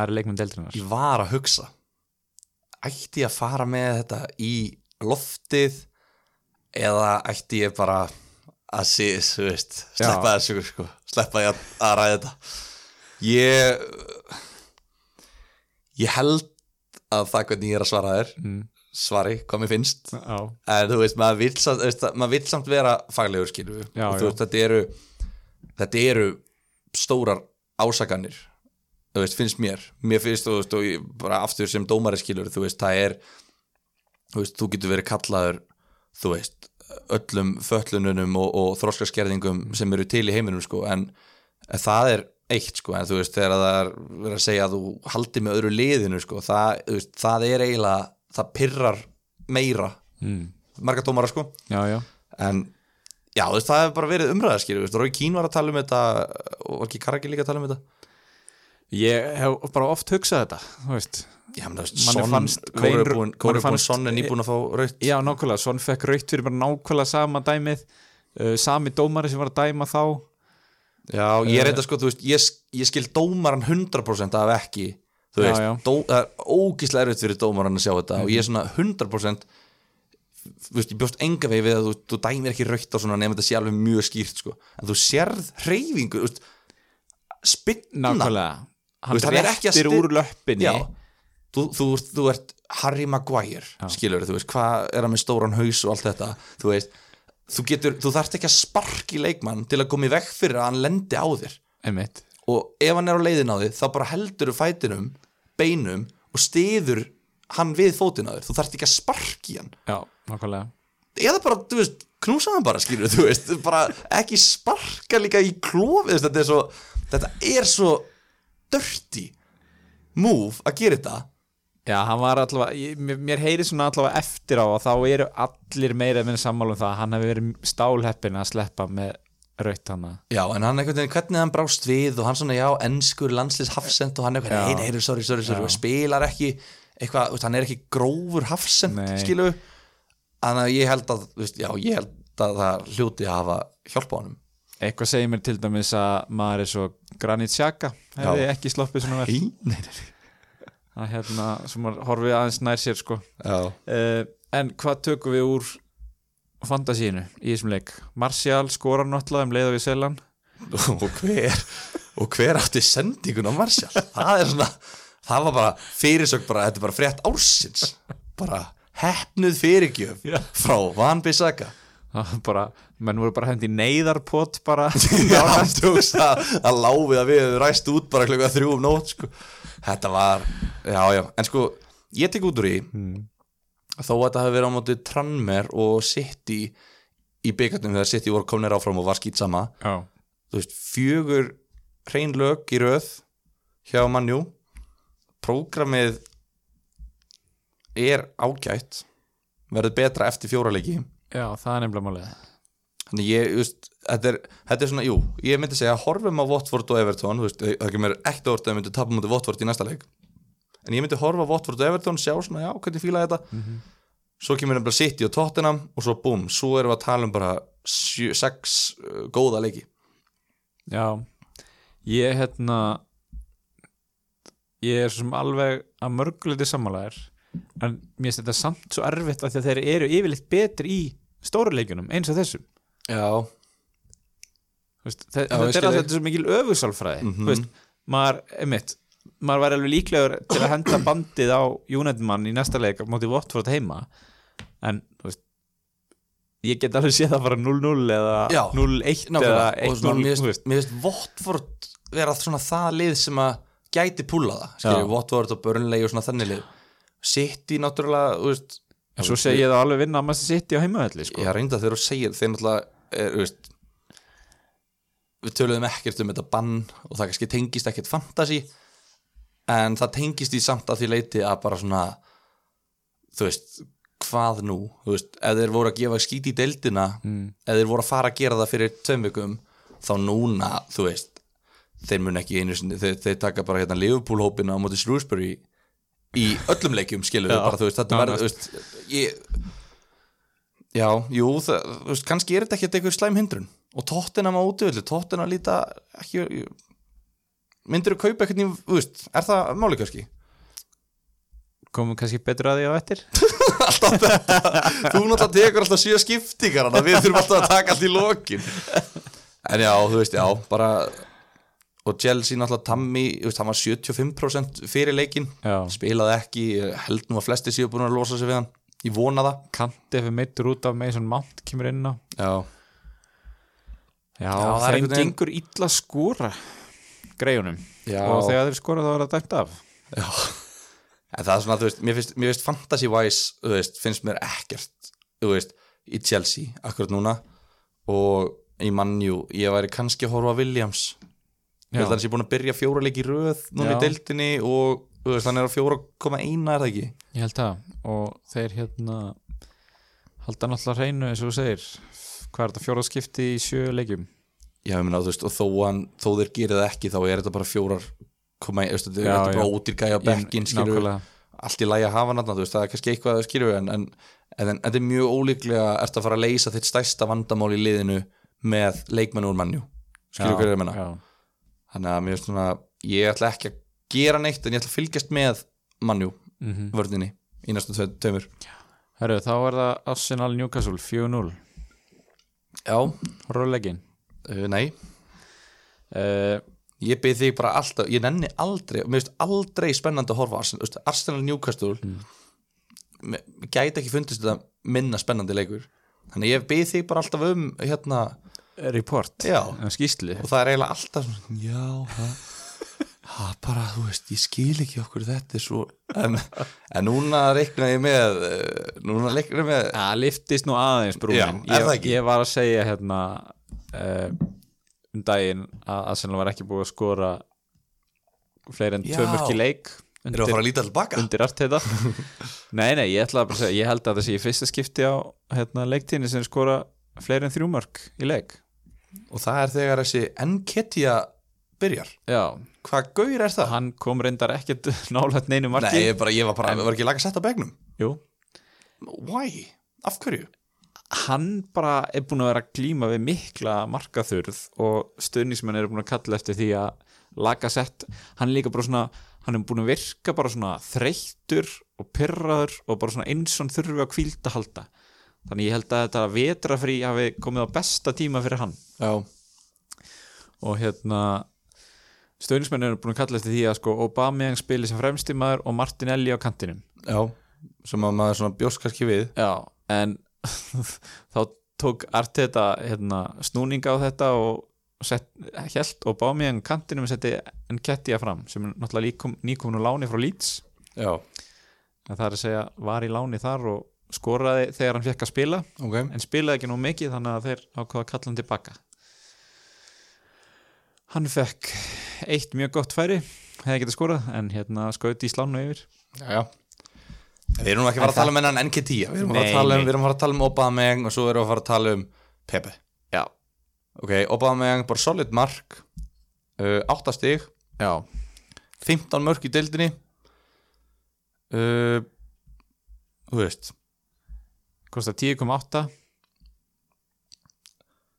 aðra leikmenn deildrinnar ég var að hugsa. Ætti ég að fara með þetta í loftið eða ætti ég bara að sé, þú veist, sleppa þessu sko, sleppa ég að, ræða þetta? Ég ég held að það hvernig ég er að svara þér. Mm. svari, hvað mér finnst. Já, en þú veist, maður vill samt, vill samt vera faglegur veist, þetta eru þetta eru stórar ásakanir þú veist, finnst mér. Mér finnst, þú veist, og ég, bara aftur sem dómari skilur, þú veist, það er þú veist, þú getur verið kallaður þú veist, öllum föllununum og, og þroskaskerðingum sem eru til í heiminum, sko, en, það er eitt, sko, en þú veist, þegar það er verið að segja að þú haldi með öðru liðinu, sko, það, þú veist, það er eiginlega það pirrar meira. Mm. marga dómara, sko, já, já, en já, þú veist, það hefur bara verið umræða, skilur, þú veist, Rói Kín var að tala um þetta og var ekki Karaki líka að tala um þetta ég hef bara oft hugsað þetta þú veist, Já, menn, fannst er Wayne- búinn manni Kóri er búinn fannst- Son er nýbúin að fá raut já, nákvæmlega, svon fekk raukt fyrir bara nákvæmlega sama dæmið. Uh, sami dómari sem var að dæma þá. Já, ég er eitthvað sko, þú veist, ég, ég skil dómaran 100% af ekki Þú Já, veist, já. Dó, það er ógíslega erfitt fyrir dómaran að sjá þetta og ég er svona 100% Þú veist, ég bjóst enga vegi við að þú, þú dæmir ekki raukt á svona nefnir þetta sé alveg mjög skýrt sko. En þú sérð hreyfingu, þú veist Spinna hann réttir sti- úr löppinni. Já, þú, þú, þú ert Harry Maguire, skilur þú veist, hvað er hann með stóran haus og allt þetta? Þú veist, þú getur, þú þarft ekki að sparki leikmann til að koma í veg fyrir að hann lendi á þér. Einmitt, og ef hann er á leiðin á þig, þá bara heldur þú fætinum, beinum og stiður hann við fótinn á þér. Þú þarft ekki að sparki hann. Já, nákvæmlega. Eða bara, þú veist, knúsa hann bara skilur þú veist, bara ekki sparka líka í klófið, þetta er svo þetta er svo dirty move að gera þetta. Já, hann var allavega, mér, heyri svona allavega eftir á að þá eru allir meira minn sammála um það að hann hefur verið stálheppin að sleppa með raut hann Já, en hann veginn, hvernig hann brást við og hann svona, já, ennskur landslýs hafsend og hann einhvern Já. veginn, hey, hey, sorry, sorry, sorry og spilar ekki, eitthvað, hann er ekki grófur hafsend, skilu Þannig að ég held að, já, ég held að það hljóti að hafa hjálpa honum Eitthvað segir mér til dæmis að maður er svo Granit Xhaka hefði ekki sloppið svona vel. Nei, nei, að hérna, sem maður horfið aðeins nær sér sko. Uh, En hvað tökum við úr fantasíinu í þessum leik? Martial skorar náttúrulega um leiða við Selan og hver og hver átti sendingun á Marshall það er svona, það var bara fyrirsök bara, þetta er bara frétt ársins. Bara hefnuð fyrirgjöf frá Van Bissaka. Það var bara, menn voru bara hendi neyðarpott bara. Já, tókst að, að láfið að við ræst út bara klukka þrjú um nótt sko. Þetta var, já, já. En sko, ég tek út úr í Þó að þetta hafi verið á móti Tranmer og City í byggarnum þegar City voru komnir áfram og var skýt sama. Já, Þú veist, fjögur hrein lög í röð hjá mannjú Prógramið er ágætt verður betra eftir fjóra leiki. Já, það er nefnilega málið Þannig ég, veist, þetta er, þetta er svona, jú, ég myndi segja horfum á Watford og Everton, veist, það kemur ekkert orðið að myndi tapa mútið Watford í næsta leik. En ég myndi horfa á Watford og Everton, sjá svona, já, hvernig fíla þetta. Svo kemur nefnilega City og Tottenham og svo búm, svo erum við að tala um bara sjö, sex uh, góða leiki. Já, ég hérna ég er sem alveg að mörguleiti sammálaðir en mér finnst þetta samt svo erfitt að þeir eru yfirleitt betri í stóru leikjunum eins og þessum Já, veist, þe- Já, þetta er að þetta er svo mikil öfusálfræði Mhm. þú veist, maður, einmitt maður væri alveg líklegur til að henda bandið á United mann í næsta leik á móti Watford heima en veist ég get alveg séð það bara 0-0 eða Já, 0-1 eða nákvæmlega, og svona, 1-0 mér finnst Watford vera svona það lið sem að gæti púla það. Watford og Burnley og svona þannig lið City náttúrulega, en svo segi ég það alveg vinna að maður í á heimavelli sko. ég reynda þegar þú segir þeir náttúrulega er, veist, við töluðum ekkert um þetta bann og það kannski tengist ekkert fantasy en það tengist í samt að því leiti að bara svona þú veist, hvað nú? Þú veist, ef þeir voru að gefa skíti í deildina mm. ef þeir voru að fara að gera það fyrir tveim vikum, þá núna þú veist, þeir mun ekki einu sinni þeir, þeir taka bara hérna Liverpool hópina á móti Shrewsbury í öllum leikjum skilur við bara, þú veist, þetta verður þú veist, ég Já, jú, það, þú veist, kannski er þetta ekki eitthvað slæm hindrun. Og tóttina má útvöldu, tóttina líta ekki myndir þú kaupa eitthvað, þú veist, er það máli kannski? komum kannski betur að því á eftir? Alltaf þetta, þú náttúrulega tekur alltaf sjö skiptingar, við þurfum alltaf að taka allt í lokin. En já, þú veist, já, bara og Chelsea náttúrulega Tammy, hann var 75% fyrir leikin Já. spilaði ekki, held nú að flesti séu búin að losa sig við hann, ég vona það. Kanti fyrir meittur út af Mason Mount kemur inn á. Já, Já, Já, það er einhvern veginn- gengur illa að skora greiðunum. Já. og þegar þeir skora þá er það dæmt af. En það er svona, þú veist, mér finnst, mér finnst fantasy-wise, þú veist, finnst mér ekkert, þú veist, í Chelsea akkurat núna. Og í mannjú, ég væri kannski að horfa á Williams. Ég held að hann sé búin að byrja fjóra leiki í röð núna Já. í deildinni og veist, hann er á fjóra koma eina, er það ekki? Ég held það. Og þeir hérna halda náttúrulega hreinu eins og þú segir. Hvað er þetta fjóra skipti í sjö leikjum? Já, ég meina, þú veist, og þó, hann, þó þeir gerir það ekki þá er þetta bara fjórar koma veist, þetta er bara ódýrgæja bekkin, Nákvæmlega. allt í lægi að hafa náttúrulega, þú veist, það er kannski eitthvað að skilur en, en, en, en þetta er mjög ólíklega ertu að fara að leysa þitt stærsta vandamál í liðinu með leikmennu úr mannjú skilur Já, hverju ég er að menna þannig að mér finnst svona, ég ætla ekki að gera neitt en ég ætla að fylgjast með mannjú Mhm. vörninni í næstu tveimur. Herru, þá er það Arsenal Newcastle 4-0 já, Rólegin uh, nei. Uh, ég byrði þig bara alltaf, ég nenni aldrei mér finnst aldrei spennandi að horfa Arsenal, veist, Arsenal Newcastle mm. gæti ekki fundist þetta minna spennandi leikur. Þannig ég byrði þig bara alltaf um hérna, Report, Já. um skýslu og það er eiginlega alltaf svona, já, það það bara, þú veist, ég skil ekki okkur þetta er svo en, en núna reikna ég með eh, núna reikna ég með Það liftist nú aðeins Já, er það ég, ég var að segja hérna uh, um daginn að Arsenal var ekki búið að skora fleiri en tvö Já. mörk í leik undir allt þetta. Nei, nei, ég segja ég held að það sé í fyrsta skipti á hérna, leiktíðinni sem skora fleiri en þrjú mörk í leik. Og það er þegar þessi Enketia byrjar. Já, Hvað gaur er það? hann kom reyndar ekkert nálægt neinu Nei, marki ég, bara, ég var bara, var ekki laga setja á begnum Jú, Why? Af hverju? hann bara er búin að vera að glíma við mikla markaþurð og stöðnismenn eru búin að kalla eftir því að laga sett, hann er líka bara svona hann er búin að virka bara svona þreyttur og pyrraður og bara svona eins og hann þurfi að kvílda halda. Þannig ég held að þetta vetrafrí hafi komið á besta tíma fyrir hann. Já, og hérna stöðnismenn eru búin að kalla eftir því að sko Aubameyang spili sem fremstímaður og Martinelli á kantinum. Já Sem að maður svona bjóst kannski við. Já, en þá tók Arteta hérna, snúninga á þetta og held mig en kantinum og setti en Kettia fram sem er náttúrulega líkom, nýkomin úr láni frá Leeds. Já, en það er að segja var í láni þar og skoraði þegar hann fekk að spila ok. en spilaði ekki nú mikið þannig að þeir ákvaða að kalla hann tilbaka hann fekk eitt mjög gott færi hefði getað skorað en hérna skauti í slánu yfir. Já, já. Við erum ekki að fara að tala um hennan Enketia Við erum að fara að tala um, að að um Aubameyang og svo erum við að fara að tala um Pepe. Já, Ok, Aubameyang bara solid mark uh, 8 stig. Já, 15 mörk í deildinni. Uh, Þú veist. Kostar 10,8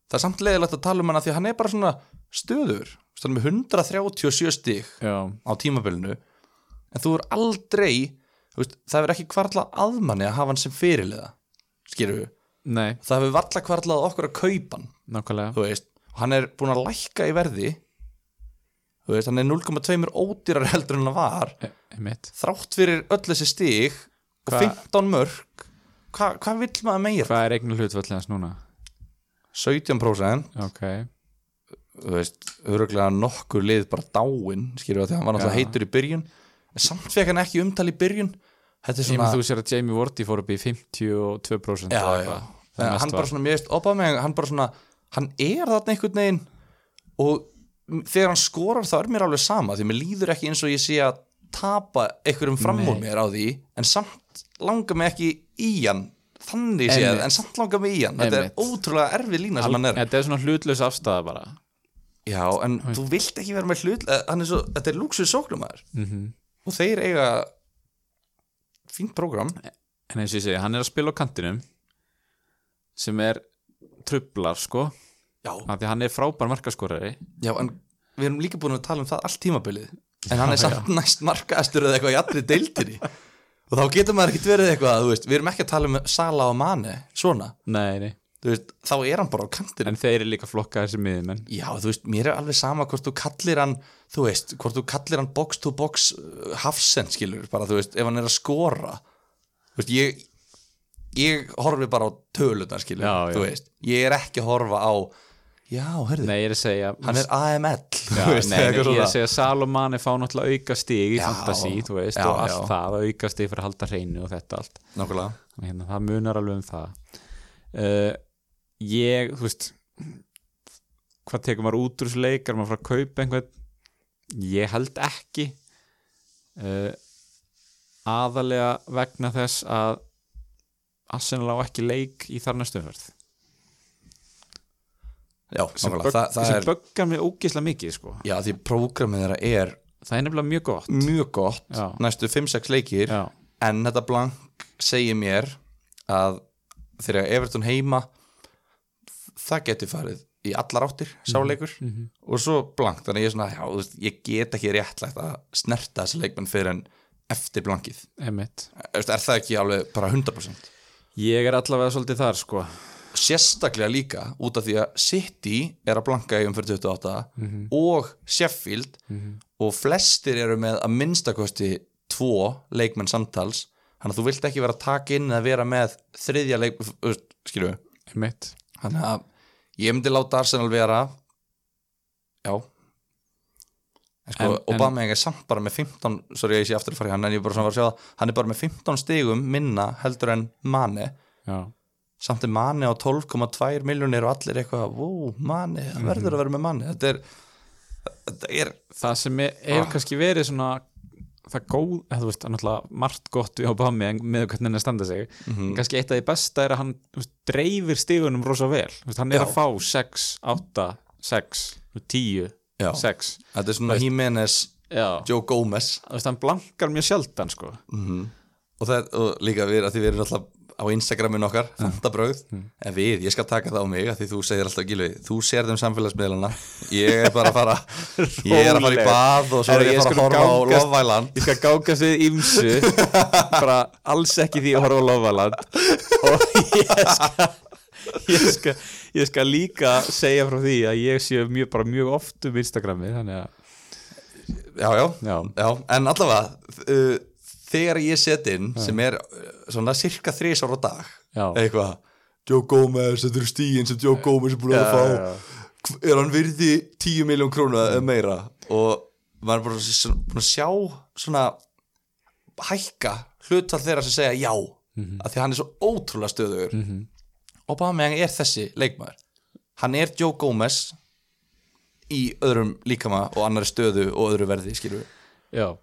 Það er samt leiðilegt að tala um hana því að hann er bara svona stöður. Er með 137 stig Já, á tímabilinu En þú er aldrei veist, Það er ekki kvarlað aðmanni að hafa hann sem fyrirliða við nei, Það hefur varla kvarlað okkur að kaupa hann veist, hann er búin að lækka í verði veist, hann er 0,2 ódýrar heldur en hann var. E- einmitt. Þrátt fyrir öll þessi stig Og Hva- 15 mörk Hva, Hvað vill maður meira? Hvað er eignu hlutfallið hans núna? 17% Ok, þú veist, öruglega nokkur lið bara dáin, skilur við, því hann var náttúrulega Já. heitur í byrjun. En samt fekk hann ekki umtal í byrjun. Þetta er svona með þú sér að Jamie Vardy fór upp í 52% já, já. Það mest hann bara svona, mér veist, Obama hann bara svona, hann er þarna einhvern veginn og þegar hann skorar þá er mér alveg sama, því mér líður ekki eins og ég sé að tapa einhverjum fram úr Nei. mér á því en samt langar mig ekki í hann þannig séð, en samt langar mig í hann. Þetta er ótrúlega erfið lína sem hann er. Þetta er svona hlutlaus afstæða bara Já, en þú vilt ekki vera með hlut eh, þetta er luxus sóknumæður mm og þeir eiga fínt prógram. En eins og ég segi, hann er að spila á kantinum sem er trublar sko. Já. af því hann er frábær markaskorari. Já, en við erum líka búin að tala um það allt tímabilið. En hann er samt næst markaðastur eða eitthvað í allri deildinni. Og þá getur maður ekkert verið eitthvað þú veist, við erum ekki að tala um Sala og Mane svona, Nei, nei, veist, þá er hann bara á kantinu en þeir eru líka flokkaðir sem miðjumenn. Já, þú veist, mér er alveg sama hvort þú kallir hann þú veist, hvort þú kallir hann box to box uh, hafsend skilur, bara þú veist, ef hann er að skora. Þú veist, ég ég horfi bara á tölunar skilur, Já, já. þú veist. Ég er ekki að horfa á já, herðu, Nei, ég er að segja hann er AML Já, þú veist, nei, nei, ég er að segja Salomani fá náttúrulega auka stig í Já, fantasy, þú veist, já, og allt já. það auka stig fyrir að halda hreinu og þetta allt. Hérna, það munar alveg um það. Uh, ég, þú veist hvað tekur maður út úr þessu leikar maður fara að kaupa einhvern? Ég held ekki uh, aðalega vegna þess að Arsenal á ekki leik í þar næstu umferð. Já, sem, það, það sem er, böggar mig ógislega mikið sko. já, því prógramið þeirra er það er nefnilega mjög gott. mjög gott, næstu 5-6 leikir. Já, en þetta blank segir mér að þegar Everton heima það geti farið í allar áttir sáleikur Mhm. og svo blank, þannig að ég er svona já, þú veist, ég get ekki réttlægt að snerta þessi leikmenn fyrir en eftir blankið. Emitt er, það ekki alveg bara 100% ég er allavega svolítið þar sko. sérstaklega líka út af því að City er að blanka í umfyrir 28 og Sheffield og flestir eru með að minnstakosti tvo leikmenn samtals. Þannig að þú vilt ekki vera að taka inn eða vera með þriðja leik skilju, þannig að ég myndi láta Arsenal vera. Já. En sko, En- en- Obama er samt bara með 15 sorry ég sé aftur í hann en ég er bara svona að fara að sjá það. Hann er bara með 15 stigum minna heldur en Mane. Já, samt er Mane á 12,2 miljónir og allir eitthvað, wow, Mane það verður að vera með Mane. Þetta er, þetta er það sem er, hefur Ah. kannski verið svona það góð, þú veist, náttúrulega margt gott við Obama en með hvernig hann er að standa sig Mhm. en kannski eitt af því besta er að hann veist, dreifir stigunum rosa vel veist, hann er Já. að fá 6, 8, 6 10, Já. 6 þetta er svona Jimenez, Já, Joe Gomez þú veist, hann blankar mjög sjaldan sko. og, það, og líka við, að því við erum alltaf á Instagramin okkar, fantabröð en við, ég skal taka það á mig því þú segir alltaf Gilvi, þú sér þeim samfélagsmiðlana. Ég er bara að fara ég er að fara í bað og svo er ég að fara að horfa á Island. ég skal gákast við ímsu bara alls ekki því að horfa á Lofaland og ég skal ég skal, ég skal líka segja frá því að ég sé mjög, bara mjög oft um Instagrami þannig að já, já, Já. já, en allavega uh, þegar ég set inn sem er uh, svona cirka þrís ára dag eitthvað Joe Gomez, þetta eru stígin sem Joe Gomez er búin að fá. já, já. er hann virði 10 miljón krónu eða meira? Og maður er bara s- búin að sjá svona hækka hlutall þeirra sem segja já af því að hann er svo ótrúlega stöðugur. Mm -hmm. og bara meðan er þessi leikmaður hann er Joe Gomez í öðrum líkama og annari stöðu og öðru verði skilur já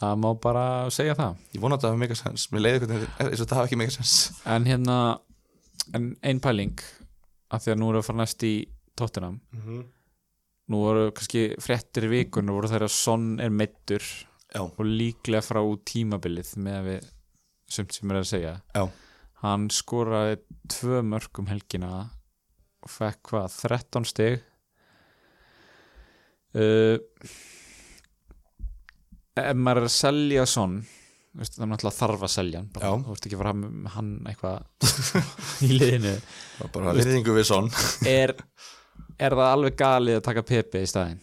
það má bara segja það. Ég vona að það hafa mega sens. Mér leiði hvernig eins og það hafa ekki mega sens. En hérna en ein pæling að því að nú við að fara næst í tóttinam nú voru kannski fréttir í vikun og voru þeirra Son er meittur já, og líklega frá tímabilið með að við sumt sem er að segja. Já, hann skoraði tvö mörg um helgina og fekk hvað, 13 stig? Uh, ef maður er að selja veistu, það er náttúrulega þarf að selja bara, þú veist ekki að fara með hann eitthvað í liðinu. Bara virðingu við svon er, er það alveg galið að taka Pepe í staðinn?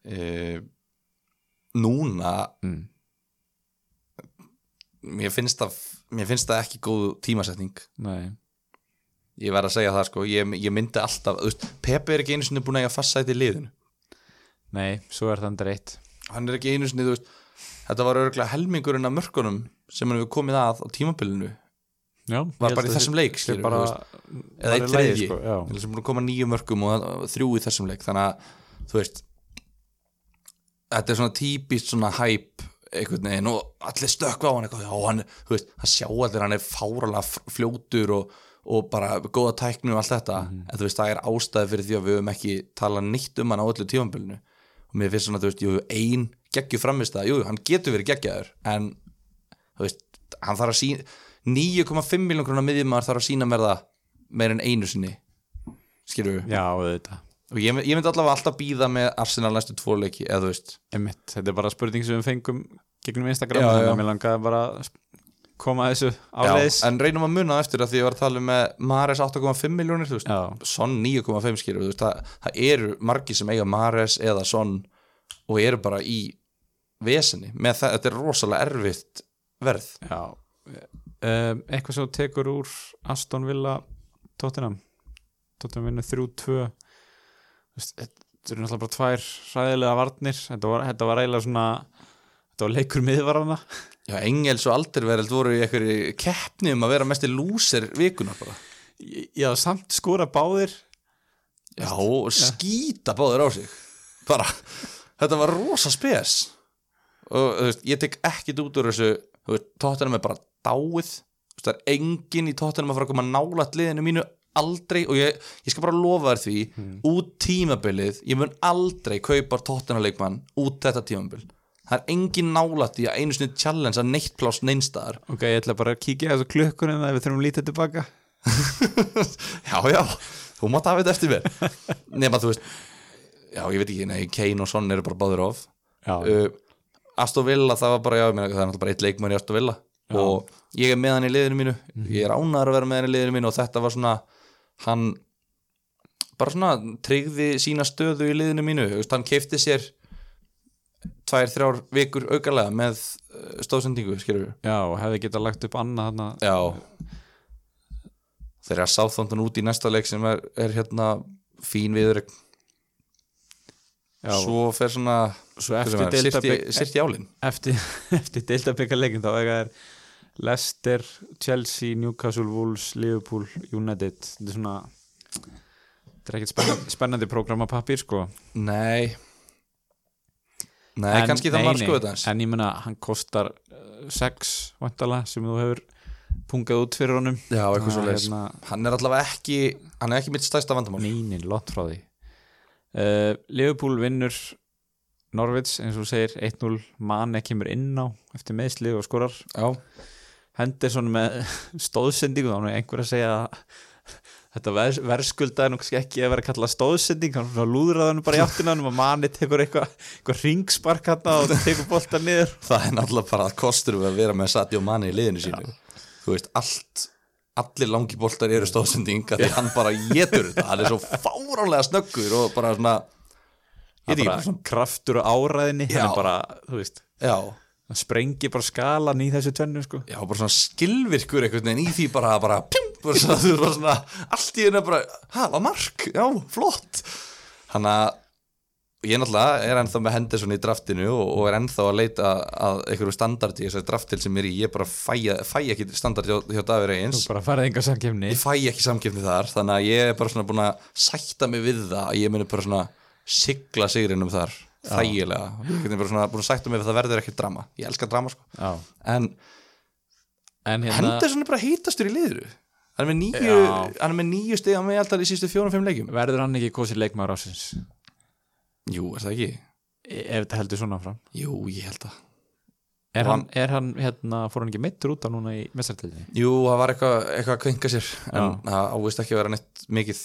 E, núna mm. mér finnst það mér finnst það ekki góð tímasetning. Nei, ég verð að segja það sko, ég, ég myndi alltaf veist, Pepe er ekki einu sinni búin að eiga fast sæti í liðinu. Nei, svo er það endur eitt hann er ekki einu sinni, þú veist þetta var örgulega helmingurinn af mörkunum sem hann hefur komið að á tímabilinu. Já, Var bara í þessum leik, sé skilurðu, bara, eða lagi, þriðji sko, sem búin að koma nýju mörgum og og þrjú í þessum leik. Þannig að, þú veist þetta er svona típist svona hæp einhvern veginn og allir stökkva á hann já, hann, þú veist, það sjá allir hann er fáralega f- fljótur og, og bara góða tæknu og allt þetta. Mhm. en þú veist, það er ástæði fyrir því að við höfum ekki talað nýtt um hann á öllu tífambilinu og mér finnst svona, þú veist, jú, ein geggju framist það, jú, hann getur verið geggjaður en, þú veist, hann þarf að sína 9,5 miljón krónar miðjumar þarf að sína mér það meir en einu sinni. Skilur við Já, þetta og ég, ég myndi allavega alltaf býða með Arsenal næstu tvo leiki eða þú veist. Einmitt, þetta er bara spurning sem við fengum gegnum Instagram, þannig að mér langaði bara að koma að þessu Já, áleiðis en reynum að muna eftir að því ég var að tala um með Mares 8,5 miljónir. Son 9,5 skilur það, það eru margi sem eiga Mares eða Son og eru bara í vesenni með það, þetta er rosalega erfitt verð. Um, Eitthvað sem tekur úr Aston Villa Tottenham? Tottenham vinnur 3-2 Þú veist, þetta eru náttúrulega bara tvær hræðilega varnir. Þetta var, þetta var eiginlega svona þetta var leikur miðvarana. Já, Engels og Aldervereld voru í einhverju keppni um að vera mesti lúser vikunar bara. Já, samt skora báðir. Já, og skýta báður á sig. Bara, þetta var rosa spes. Og þú veist, ég tek ekkit út úr þessu þú veist, tóttunum er bara dáið. Þú veist, það er engin í tóttunum að fara að koma nálægt liðinu mínu aldrei og ég, ég skal bara lofa þér því út tímabilið, ég mun aldrei kaupa tóttunarleikmann út þetta tímabil það er engin nálægt í að einu sinni challenge að neitt pláss neinstar Ok, ég ætla bara að kíkja þessu klukkunum að við þurfum lítið tilbaka. Já, já, þú mátt hafa þetta eftir mér. Nema þú veist já, ég veit ekki, nei, Kane og Son eru bara báður of. Já, uh, Aston Villa, það var bara, já, meina, það er náttúrulega bara eitt leikmar í Aston Villa. Og ég er með hann í liðinu mínu. Ég er ánæður að vera með hann í liðinu mínu og þetta var svona, hann bara svona tryggði sína stöðu í liðinu mínu, hann keifti sér tvær, þrjár vikur aukalega með uh, stóðsendingu, skilur við já, og hefði getað lagt upp annað þarna. Já. Þeir eru að sáþóndun út í næsta leik sem er, er hérna fín viður Já, svo fer svona svo eftir í álinn eftir, eftir deildabikaleikin þá er Leicester, Chelsea, Newcastle, Wolves, Liverpool, United. Þetta er svona þetta er ekkert spennandi, spennandi prógrama pappir sko. Nei Nei, En- kannski það var sko þetta eins en ég meina hann kostar 6 vantala sem þú hefur pungað út fyrir honum. Já, eitthvað svo leis hérna, Hann er allavega ekki, hann er ekki mitt stærsta vandamál. Neinin, lott frá því. Uh, Liverpool vinnur Norvits eins og segir 1-0, Mane kemur inn á eftir meðsli og skorar. Já, Henderson með stóðsendingu þá er einhver að segja að þetta ver, verðskulda er nú kannski ekki að vera að kalla stóðsending hann lúðraði hann bara í áttina hann og manni tekur eitthvað eitthva ringspark hann og tekur bolta niður. Það er náttúrulega bara að kostur við að vera með Sadio Mane í liðinu sínu. Þú veist, allt allir langi boltar eru stóðsending af því hann bara getur þetta, hann er svo fáránlega snöggur og bara svona bara svona kraftur og áræðinni hann Já. er bara, þú veist, Já, hann sprengir bara skalan í þessu tvennu sko. Já, bara svona skilvirkur einhvern veginn í því bara, bara, pjum, bara svona, bara svona allt í henni bara, ha, var mark, já, flott. Hann að ég náttúrulega er ennþá með Henderson í draftinu og, og er ennþá að leita að einhverju standardi þessari draftil sem er í. Ég bara fæ, fæ ekki standard hjá, hjá Davíð Reyns ég fæ ekki samkefni þar þannig að ég er bara svona búin að sætta mig við það að ég muni bara svona sigla sigrinum þar þægilega, ég er bara svona búin að sætta mig að það verður ekki drama, ég elska drama sko. Já. en en hérna, Henderson er bara hítastur í liður hann er með nýju, hann er með nýju stig á meðaldal í sístu fjórum-fimm leikjum. Verður hann ekki kosið leikmaður ásins jú, er það ekki? E- ef þetta heldur svona fram jú, ég held að er Og hann, er hann hérna, fór hann ekki meittur út á núna í mestartildinni jú, það var eitthvað, eitthvað að kvenka sér en það ávist ekki að vera neitt mikið.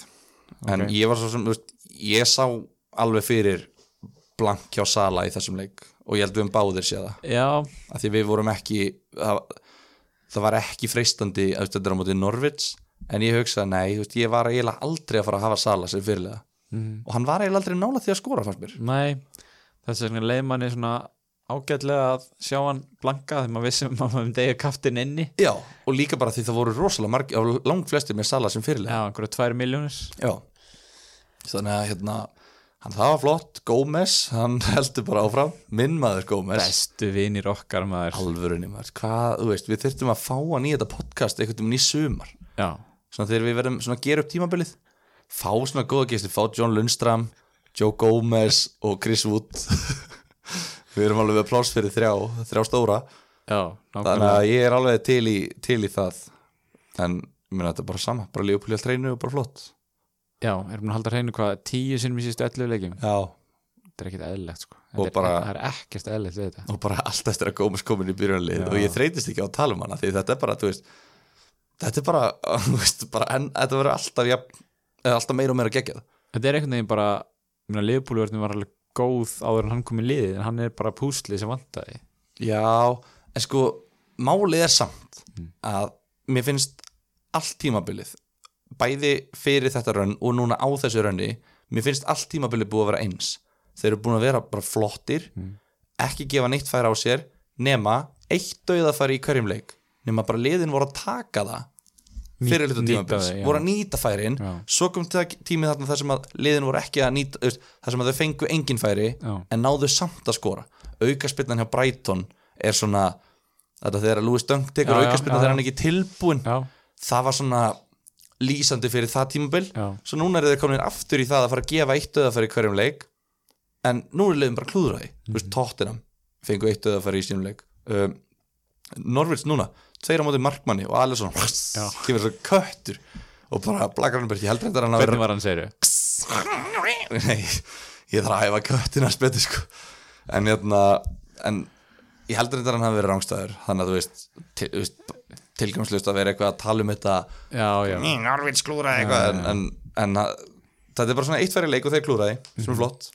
En Ok. ég var svo sem, veist, ég sá alveg fyrir blank hjá Sala í þessum leik og ég held við um báðir séð það. Já, af því við vorum ekki það, það var ekki freistandi er á móti Norvits en ég hugsaði, nei, veist, ég var eiginlega aldrei að fara að hafa Sala sem fyrirlega mm, og hann var eiginlega aldrei nála því að skora fannst mér. Nei. Þess vegna leið manni svona ágætlega að sjá hann blanka þegar maður vissum að maður myndi eiga kaftin inni. Já, og líka bara því það voru rosalega margi, langt flestir með Sala sem fyrirlega já, einhverju tvær miljónir já, þannig að hérna hann það var flott, Gómez hann heldur bara áfram, minn maður Gómez. Bestu vinir okkar maður. Alvörunni maður, hvað, þú veist, við þurftum að fá hann í þetta podcast einhvern veginn í sumar. Já, svona þegar við verðum svona að gera upp tímabilið. Fá svona góða gæsti, fá John Lundstram Joe Gomez og Chris Wood. Við erum alveg með pláss fyrir þrjá, þrjá stóra. Já, þannig nákvæmlega. að ég er alveg til í, til í það. En ég meina þetta bara sama. Bara lífa púlið treinu og bara flott já, erum við að halda hreinu hvað tíu sinnum í sístu 11 leikjum? Já, þetta er ekkert eðlilegt sko. Þetta bara- er, er ekkert eðlilegt við þetta. Og bara allt eftir að Gomez komin í byrjunlið og ég þreytist ekki á að tala um hana því þetta er bara, þú veist þetta er bara, þú veist, bara en, þetta verður alltaf, eða alltaf meira og meira geggjað. Þetta er einhvern veginn bara liðbúlverðin var alveg góð áður en hann kom í liðið en hann er bara púsli sem vantaði. Já, en sko málið er samt að mér finnst allt tímabilið bæði fyrir þetta rönn og núna á þessu rönni mér finnst allt tímabilið búið að vera eins. Þeir eru búin að vera bara flottir ekki gefa neitt færa á sér nema eitt dauðafæri í hverjum leik. Nema bara liðin voru að taka það fyrir nýta tímabils voru að nýta færin. Já. svo kom það tími þarna þar sem að liðin voru ekki að nýta þar sem að þau fengu engin færi Já. en náðu samt að skora. Aukaspinnan hjá Brighton er svona þetta þegar að Louis Dunk tekur já, þegar hann ekki tilbúin já, það var svona lýsandi fyrir það tímabil. Já, svo núna er þau komin aftur í það að fara að gefa eitt döðafæri í hverjum leik en nú er liðin bara því þú veist, Tottenham fengu eitt döðafæri í sínum leik. Um, Norvits núna tveir á móti markmanni og Alisson Já. kemur svo köttur og bara blakar hann þetta hann að hvernig var hann segir Nei, ég þarf að æfa köttina að speti sko. En hérna en ég þetta hann hafi verið rángstæður þannig að þú veist, til, þú veist tilgangslust að vera eitthvað að tala um þetta já, já, Norvits klúraði eitthvað. En, en, en að, þetta er bara svona eitt færi leik og þeir klúraði sem er flott.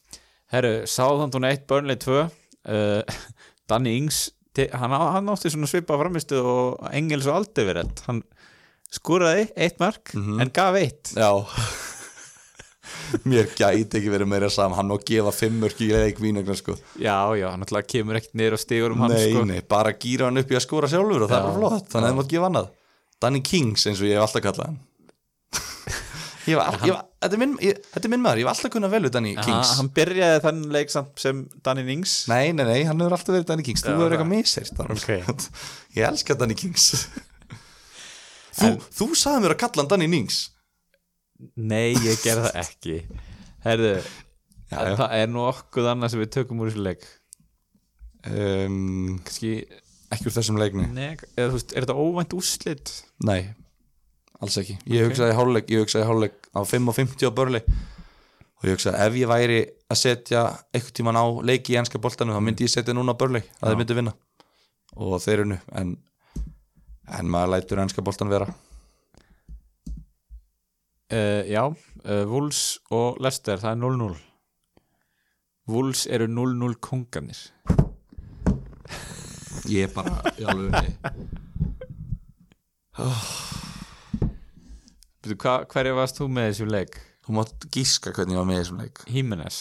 Herru, Sáðantún 1, Burnley 2 uh, Danny Ings hann, hann átti svona svipa framistu og Engels og Aldeverett hann skúraði eitt mark en gaf eitt. Já Mér gæti ekki verið meira saman hann og gefa fimmur í leik vínagna sko. Já, já, hann náttúrulega kemur ekkert niður og stigur um hann Nei, sko. nei, bara gýra hann upp í að skora sjálfur og það er Já. flott, þannig að það mátt gefa annað. Danny Kings eins og ég hef alltaf kallað hann. Ég var, ég var, þetta, er minn, ég, þetta er minn maður, ég hef alltaf kunnað vel við Danny Kings. hann byrjaði þann leik samt sem Danny Ings. Nei, nei, nei, hann hefur alltaf verið Danny Kings. Þú Já, hefur eitthvað misheyrst þar. Ok. Ég elska Danny Kings. Þú, þú sagði mér að kalla hann Danny Nings nei, ég gerði það ekki. Herru, Já, já. það er nú okkur annað sem við tökum úr þessu leik. Um, kannski, Ekki úr þessum leikni nei, eða, veist, er þetta óvænt úrslit? Nei, alls ekki. Ég hugsaði hálfleik, ég hugsaði hálfleik á 5 og 50 á börli og ég hugsaði ef ég væri að setja eitthvað tíman á leiki í enska boltanum þá myndi ég setja núna á börli að þeir myndi vinna. Og þeir eru nú en, en maður lætur enska boltan vera Uh, já, uh, Wolves og Leicester, það er 0-0 Wolves eru 0-0 konganir Ég er bara í alveg Veitu, hva, hverju varst þú með þessu leik? Þú mátt gíska hvernig ég var með þessum leik.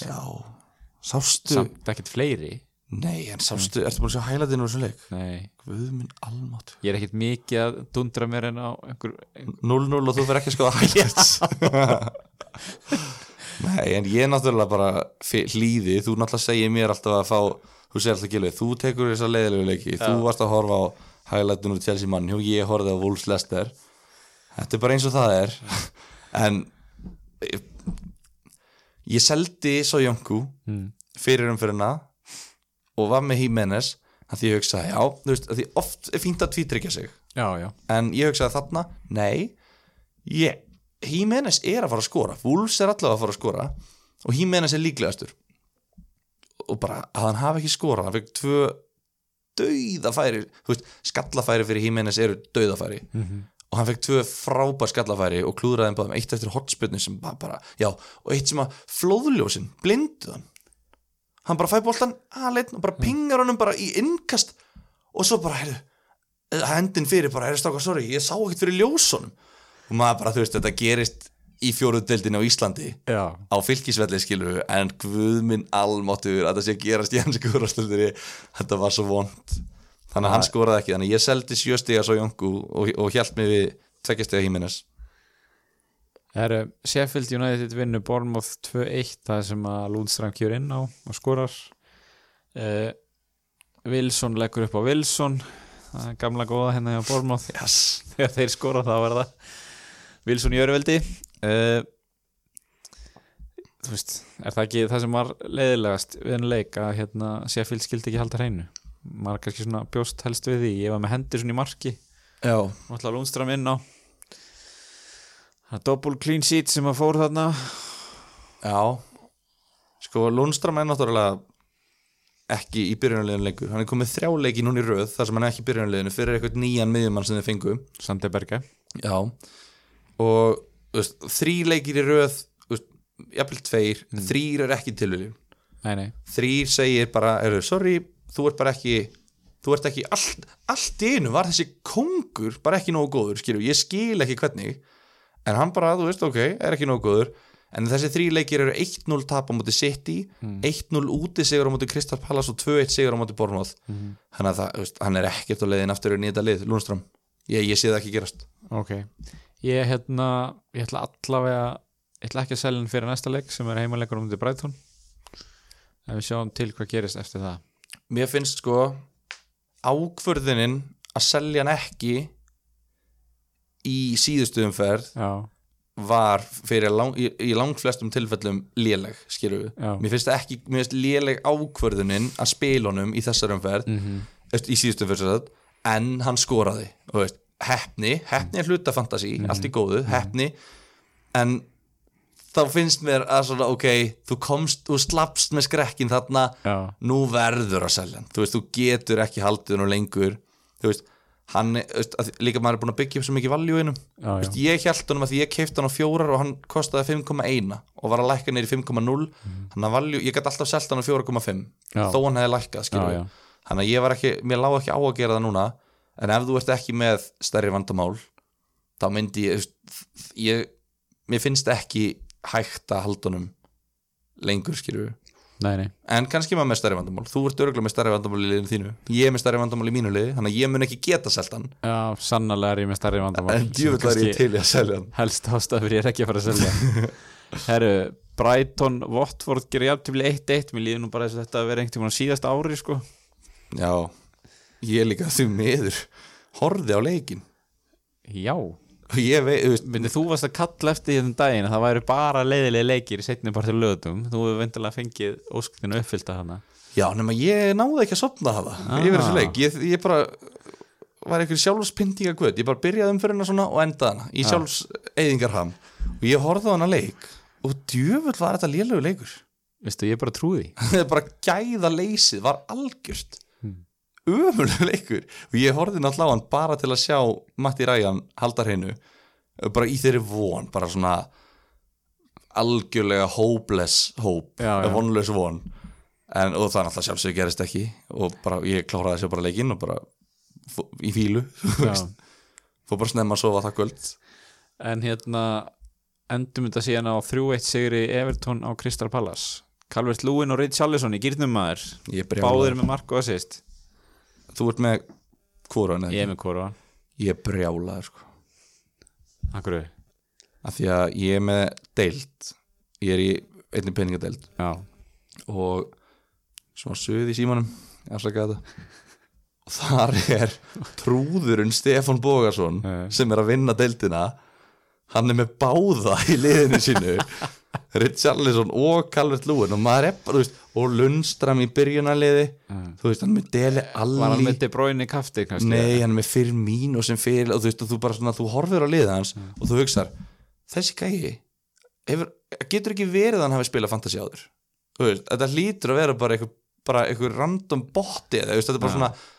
Já. Sástu samt ekkert fleiri Nei, en sástu, ertu búin að sjá hælætinu úr þessum leik? Nei, Guð minn almátt ég er ekkert mikið að dundra mér en á einhver 0-0 og þú fyrir ekki að skoða highlights. Nei, en ég náttúrulega bara hlýði, þú náttúrulega segir mér alltaf að fá, þú segir alltaf gilvið þú tekur þessa leiðilegu leiki, þú varst að horfa á highlightinu úr Chelsea mann, og ég horfði á Wolves Leicester. Þetta er bara eins og það er. En ég, ég seldi svo Jónku mm. fyrir umfyrirna og var með Jimenez að því ég hugsaði, já, þú veist, að því oft er fínt að tvítryggja sig. Já, já, en ég hugsaði þarna, nei ég, Jimenez er að fara að skora Wolves er allavega að fara að skora og Jimenez er líklegastur. Og bara að hann hafi ekki skora hann fekk tvö dauðafæri þú veist, skallafæri fyrir Jimenez eru dauðafæri. Mhm. og hann fekk tvö frábær skallafæri og klúðraði þeim báðum, eitt eftir hotspilni sem bara, bara, já, og eitt sem að flóðljósin blindu hann bara fæ boltan aðleitn og bara pingar honum bara í innkast og svo bara, heyrðu hendin fyrir bara, heyrðu stáka, sorry, ég sá ekkert fyrir ljósunum. Og maður bara, þú veist, þetta gerist í fjóruð deildinni á Íslandi já. á fylkisvelli skilur en guðminn almáttur að það sé að gerast í hansku úrvastildinni þetta var svo vond. Þannig að hann skoraði ekki, þannig að ég seldi sjöstiga svo Jónku og, og hjælt mig við tveggjastega híminnes Eru Sheffield United vinnu Bournemouth 2-1 það sem að Lundstrand kjör inn á og skorar. Uh, Wilson leggur upp á Wilson. Það er gamla góða hérna hjá Bournemouth. Yes. þegar þeir skora þá það Wilson í öruveldi uh, þú veist er það ekki það sem var leiðilegast við henni leik að hérna Sheffield skildi ekki halda hreinu? Maður kannski svona bjóst helst við því. Ég var með hendur svona í marki. Og ætla Lundstrand inn á það er double clean sheet sem að fór þarna. Já. Sko Lundstram er náttúrulega ekki í byrjunarliðinu lengur. Hann er komið þrjá leiki núna í röð þar sem hann er ekki í byrjunarliðinu fyrir eitthvað nýjan miðjumann sem þið fengu. Sandeberge Já. Og veist, þrý leikir í röð jafnvel tveir, þrýr er ekki nei þrýr segir bara, eru, sorry þú ert bara ekki þú ert ekki, allt, allt einu var þessi kongur bara ekki nógu góður, skilju, ég skil ekki hvernig en hann bara, þú veist, ok, er ekki góður. En þessi þrý leikir eru 1-0 tap á móti City, 1-0 úti sigur á móti Kristal Palace og 2-1 sigur á móti það, þú veist, hann er ekkert á leiðin aftur í nýta lið, Lundström. Ég, ég sé það ekki gerast. Ok. Ég hérna, ég ætla allavega ég ætla ekki að selja hann fyrir næsta leik sem er heimalegur um til Brighton. En við sjáum til hvað gerist eftir það. Mér finnst sko ákvörðunin að selja hann ekki í síðustu umferð Já, var fyrir lang, í, í langflestum tilfellum léleg, skilur við Já. mér finnst ekki, mér finnst léleg ákvörðunin að spila honum í þessar umferð mm eftir, í síðustu umferð en hann skoraði og veist, hefni, hefni er hluta fantasi allt í góðu, hefni en þá finnst mér að svona, ok, þú komst, þú slappst með skrekkin þarna. Já, nú verður að selja þú veist, þú getur ekki haldið hann lengur. Þú veist, hann veist, að, líka maður er búin að byggja upp svo mikið valjú veist, ég held honum að því ég keipti hann á fjórar og hann kostaði 5,1 og var að lækka neyri 5,0 hann að valjú, ég gæti alltaf selt hann á 4,5 Mhm. Já. þó hann hefði lækkað, já. við þannig að ég var ekki, mér lág ekki á að gera það núna en ef þú ert ekki með stærri vandamál þá myndi ég, ég mér finnst ekki hægt að halda honum lengur, skilur við Nei, nei, en kannski maður með stærri vandamál. Þú ert örgulega með stærri vandamál í liðinu þínu. Ég er með stærri vandamál í mínu liði þannig að ég mun ekki geta selt hann. Já, sannarlega er ég með starri vandamál. En djúvill var ég til í að selja hann. Helst ástæður ég er ekki að fara að selja Herru, Brighton Watford gerir jafntefli 1-1 mér líður nú bara þess að þetta vera einhvern tímann á síðasta ári sko. já, ég er líka því miður horfði á leikin já, ég veit, þú veist, myndi þú varst að kalla eftir því þenn daginn að það væri bara leiðilega leikir í setni partur löðum þú hefur vendilega fengið óskutinu uppfyllt að hana. Já, nema ég náði ekki að sopna það Ah. yfir þessu leik, ég, ég bara var einhver sjálfspindinga guð, ég bara byrjaði umfyrirna svona og endaði hana í Já. sjálfseyðingarham. Og ég horfði á hana leik og djöfull var þetta lélögu leikur. Veistu, ég bara trúði bara gæða leysið var algjört Ömulega leikur. Og ég horfði náttúrulega á hann bara til að sjá Matti Ræjan halda hreinu bara í þeirri von bara svona algjörlega hopeless hope, vonlös von. En, og það náttúrulega sjálfsög gerist ekki. Og bara ég kláraði sér bara leikinn og bara í fílu fór bara snemma að sofa það kvöld. En hérna endum þetta síðan á 3-1 sigri Everton á Crystal Palace. Calvert Lúin og Reid Charlison í gýrnum maður. Báðir með mark og assist þú ert með hvora ég er með hvora ég brjálaður sko. Akkur af því að ég er með deild. Ég er í einnig peningadeild Já, og svona suð í símanum afsaka þetta. Og þar er trúðurinn Stefán Bógarsson Eh. sem er að vinna deildina. Hann er með báða í liðinu sínu. Richarlison og Calvert Lúin og maður er bara, þú veist, og Lundstram í byrjunarliði. Þú veist, hann með Dele var hann Alli með De Bruyne í kafti kannski? Nei, hann með og sem fyrir og þú veist, og þú bara svona, þú horfir á liðið hans og þú hugsar, þessi gæi hefur, getur ekki verið að hann hafi spilað fantasi áður? Þú veist, þetta hlýtur að vera bara eitthvað, bara eitthvað random botti eða, þú veist, þetta er bara Já. svona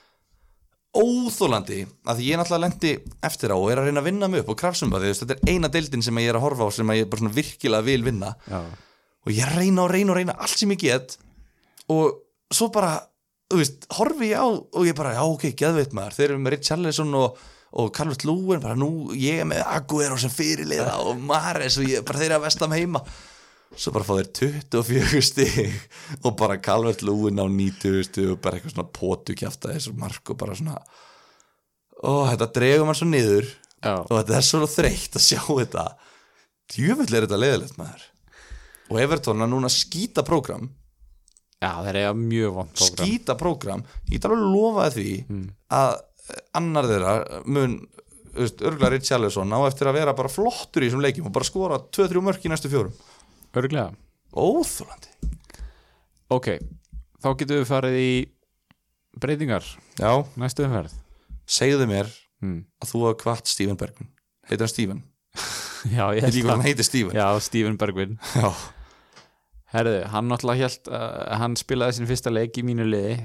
óþólandi að ég náttúrulega lendi eftir á og er að reyna að vinna mig upp og krafsum að því, þetta er eina deildin sem ég er að horfa á sem ég bara svona virkilega vil vinna. Já, og ég reyna og reyna og reyna allt sem ég get og svo bara þú veist, horfi ég á og ég bara já ok, geðveit maður, þeir eru með Richarlison og, og Carlos Lúin, bara nú ég er með Aguero sem fyrirliða og Mares og ég, bara þeir eru að vestam heima. Svo bara fá þeir 24 stig og bara Calvert Lúin á 90 stig og bara eitthvað svona potu kjafta þessu mark og bara svona og þetta dregur mann svo niður já, og þetta er svo þreytt að sjá þetta. Djöfull er þetta leðilegt maður. Og Everton að núna skýta prógram já það er mjög vond program. skýta prógram, ég get alveg lofaði því að annar þeirra mun örgulega Richarlison á eftir að vera bara flottur í þessum leikjum og bara skora 2-3 mörk í næstu fjórum. Örglega óþúlandi Ok, þá getum við farið í breytingar. Já, næstu umferð. Segðu mér hmm. að þú hafa kvart Steven Bergman heitir hann Steven, Já, ég heitir ekki hvað hann heitir Steven Já, Steven Bergvin. Já, Herðu, hann náttúrulega hélt uh, hann spilaði sin fyrsta leik í mínu liði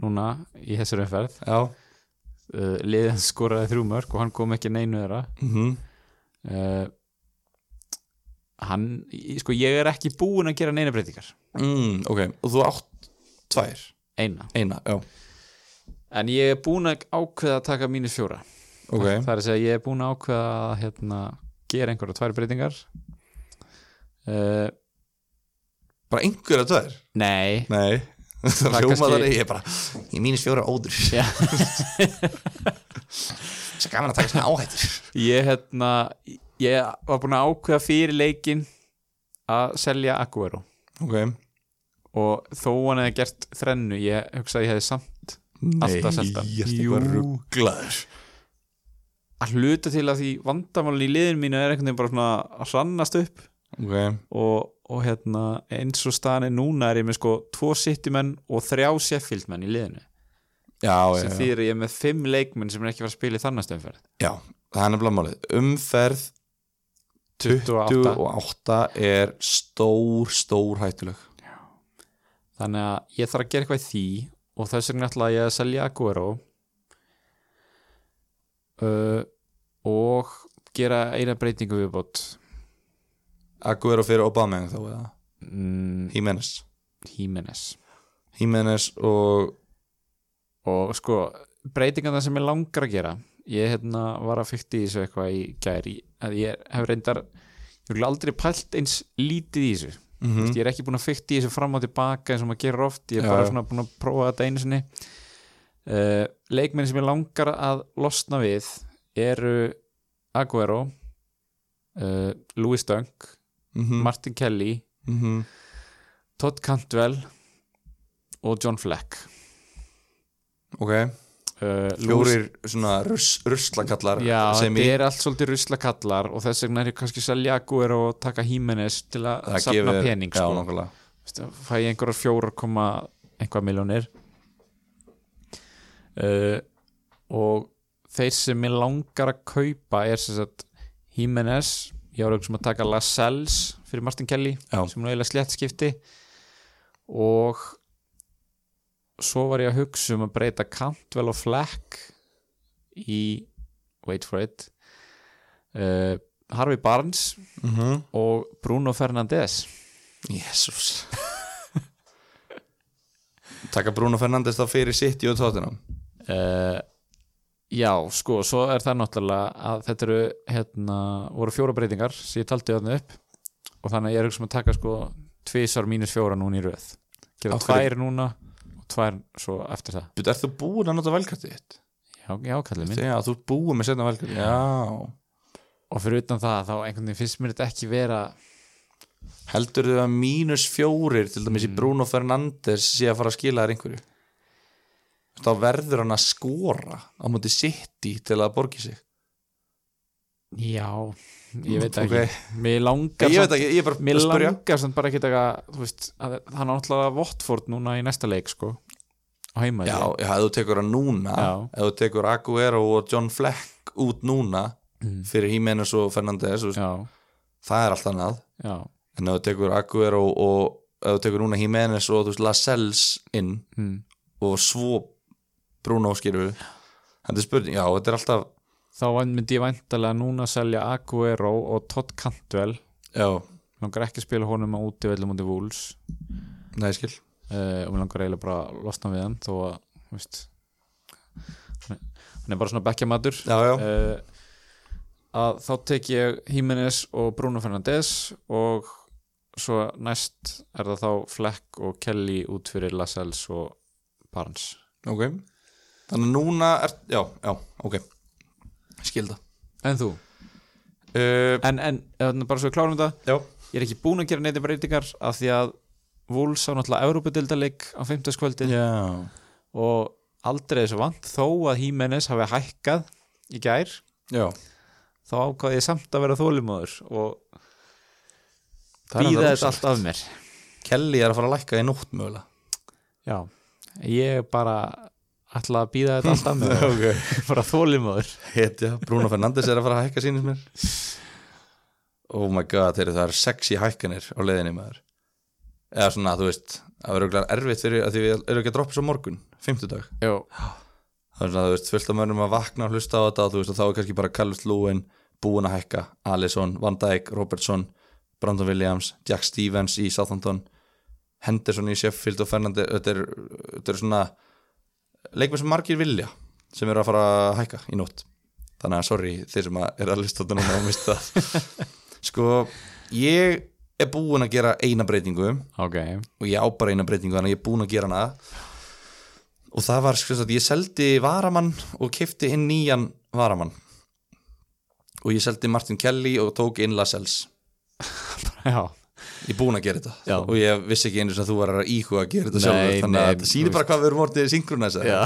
núna í þessari umferð. Uh, liðið hans skoraði þrjú mörg og hann kom ekki neinu þeirra. Mm uh, hann, sko ég er ekki búinn að gera neina breytingar. Mm, ok, og þú átt tvær, eina, eina, en ég er búinn að ákveða að taka mínus fjóra. Ok, það er að segja ég er búinn að ákveða að hérna, gera einhverja tvær breytingar. Uh, bara einhverja tvær? Nei. Nei, það er hljóma kannski- ég er bara ég mínus fjóra óður Já. svo gaman að taka svona áhættur ég hérna ég var búin að ákveða fyrir leikin að selja Aguero. Ok. Og þó hann hefði gert þrennu ég hugsaði ég hefði samt Alltaf selt hann. ég er Jú. eitthvað rugglaður að hluta til að því vandamálin í liðin mínu er einhvern veginn bara svona að hrannast upp. Ok, og, og hérna eins og staðan er núna er ég með sko tvo Citymenn og þrjá Sheffield menn í liðinu. Já, já, sem já. að ég með fimm leikmenn sem er ekki að fara að spila í þannast umferð. Já það er nefnilega málið. Umferð 28. 28 er stór, stór hættuleg. Þannig að ég þarf að gera eitthvað í því og þess vegna ætla ég að selja Aguero uh, og gera eina breytingu viðbót Aguero fyrir Obama þá eða? Mm, Jimenez Jimenez Jimenez og og sko breytingarna sem ég langar að gera ég hérna var að fykta í þessu eitthvað í gæri að ég hef reyndar ég hef aldrei pælt eins lítið í þessu. Mm mm. ég er ekki búin að fykta í þessu fram og tilbaka eins og maður gerir oft, ég er bara svona búin að prófa þetta einu sinni. Uh, leikmenn sem ég langar að losna við eru Aguero uh, Louis Dunk -hmm. Martin Kelly -hmm. Todd Cantwell og John Fleck ok, uh, fjórir svona rus, ruslakallar Já, sem þetta í er allt svolítið ruslakallar og þess vegna er ég kannski selja Aguero og taka Jimenez til að safna gefur- pening já, sko. Veistu, fæ ég einhverjar fjóra koma einhvað miljónir uh, og þeir sem ég langar að kaupa er sem sagt Jimenez ég var auðvitað að taka Lascelles fyrir Martin Kelly Já. sem er eiginlega slett skipti og svo var ég að hugsa um að breyta Cantwell og Fleck í wait for it uh, Harvey Barnes Mhm. og Bruno Fernandes Jésús taka Bruno Fernandes þá fyrir City og Tottenham uh, já, sko, svo er það náttúrulega að þetta eru hérna, voru fjóra breytingar sem ég taldi þarna upp og þannig að ég er hugsa um að taka sko tvisar mínus fjóra núna í röð. Gera tvær núna og tvær svo eftir það. Þú ert þú búin að nota velkartið þitt? já, já kallið minn. Já, þú ert búin með setna velkartið Já. Og fyrir utan það þá einhvern veginn finnst mér þetta ekki vera Heldur þau að mínus fjórir til dæmis í Bruno Fernandes sé að fara að skila þér einhverju? Þá verður hann að skora á móti City til að borgi sig. Já, ég veit Ok. ekki. Mér langar Ég ekki, ég bara mér að langar samt bara ekki að þú veist, að, hann er náttúrulega Votford núna í næsta leik sko. Á heima Já, ef þú tekur hann núna ef þú tekur Aguero og John Fleck út núna Mm. fyrir Jimenez og Fernandes það er allt annað. Já, en ef þú tekur Aguero og ef þú tekur núna Jimenez og þú veist Lascelles inn mm. og svo Bruno skilur við þetta er spurning, já, þetta er alltaf þá myndi ég væntalega núna að selja Aguero og Todd Cantwell. Já, langar ekki að spila honum á útivellum mútið Wolves. Nei, skil. Uh, og langar eiginlega bara að losna við hann þó að, veist hann er- bara svona já, uh, að þá tek ég Jimenez og Bruno Fernandes og svo næst er það þá Fleck og Kelly út fyrir Lascelles og Barnes. Ok þannig að núna er, já, já, ok. Skilda. En þú? uh, En, en bara svo við klárum þetta. Já, ég er ekki búin að gera neyti breytingar af því að Wolves á náttúrulega Európa-dildaleik á 50 kvöldin já. Og aldrei þessu vant þó að Jimenez hafi hækkað í gær. Já, þá ákvaði ég samt að vera þólimóður og býða þetta allt af mér. Kelly er að fara að lækka í nótt mögulega. Já, ég bara ætla að býða þetta allt af mér. Og ok. Bara þólimóður Hetja, Bruno Fernandes er að fara að hækka sínist mér. Oh my god, þeir, það er sexy hækkanir á leiðinni maður. Eða svona, þú veist það verður erfitt fyrir að því við erum ekki að droppa svo morgun, fimmtudag. Jó, það er svona, þú veist, fullt af mönnum að vakna og hlusta á þetta og þú veist, og þá er kannski bara Callus Lúin búin að hækka, Alisson, Van Dijk Robertson, Brandon Williams Jack Stevens í Southampton Henderson í Sheffield og Fernandes þetta er, þetta er svona leikmenn sem margir vilja sem eru að fara að hækka í nótt. Þannig að sorry þeir sem að er að lista þetta núna og mista sko, ég er búin að gera eina breytingu. Ok. Og ég á bara eina breytingu þannig að ég er búin að gera hana. Og það var sko að ég seldi varamann og kefti inn nýjan varamann. Og ég seldi Martin Kelly og tók inn Lascelles. Já, ég er búinn að gera þetta Já. og ég vissi ekki einu sem þú var að íhuga að gera þetta sjálfur þannig að það sýnir bara hvað við erum orðið synkronæsa já,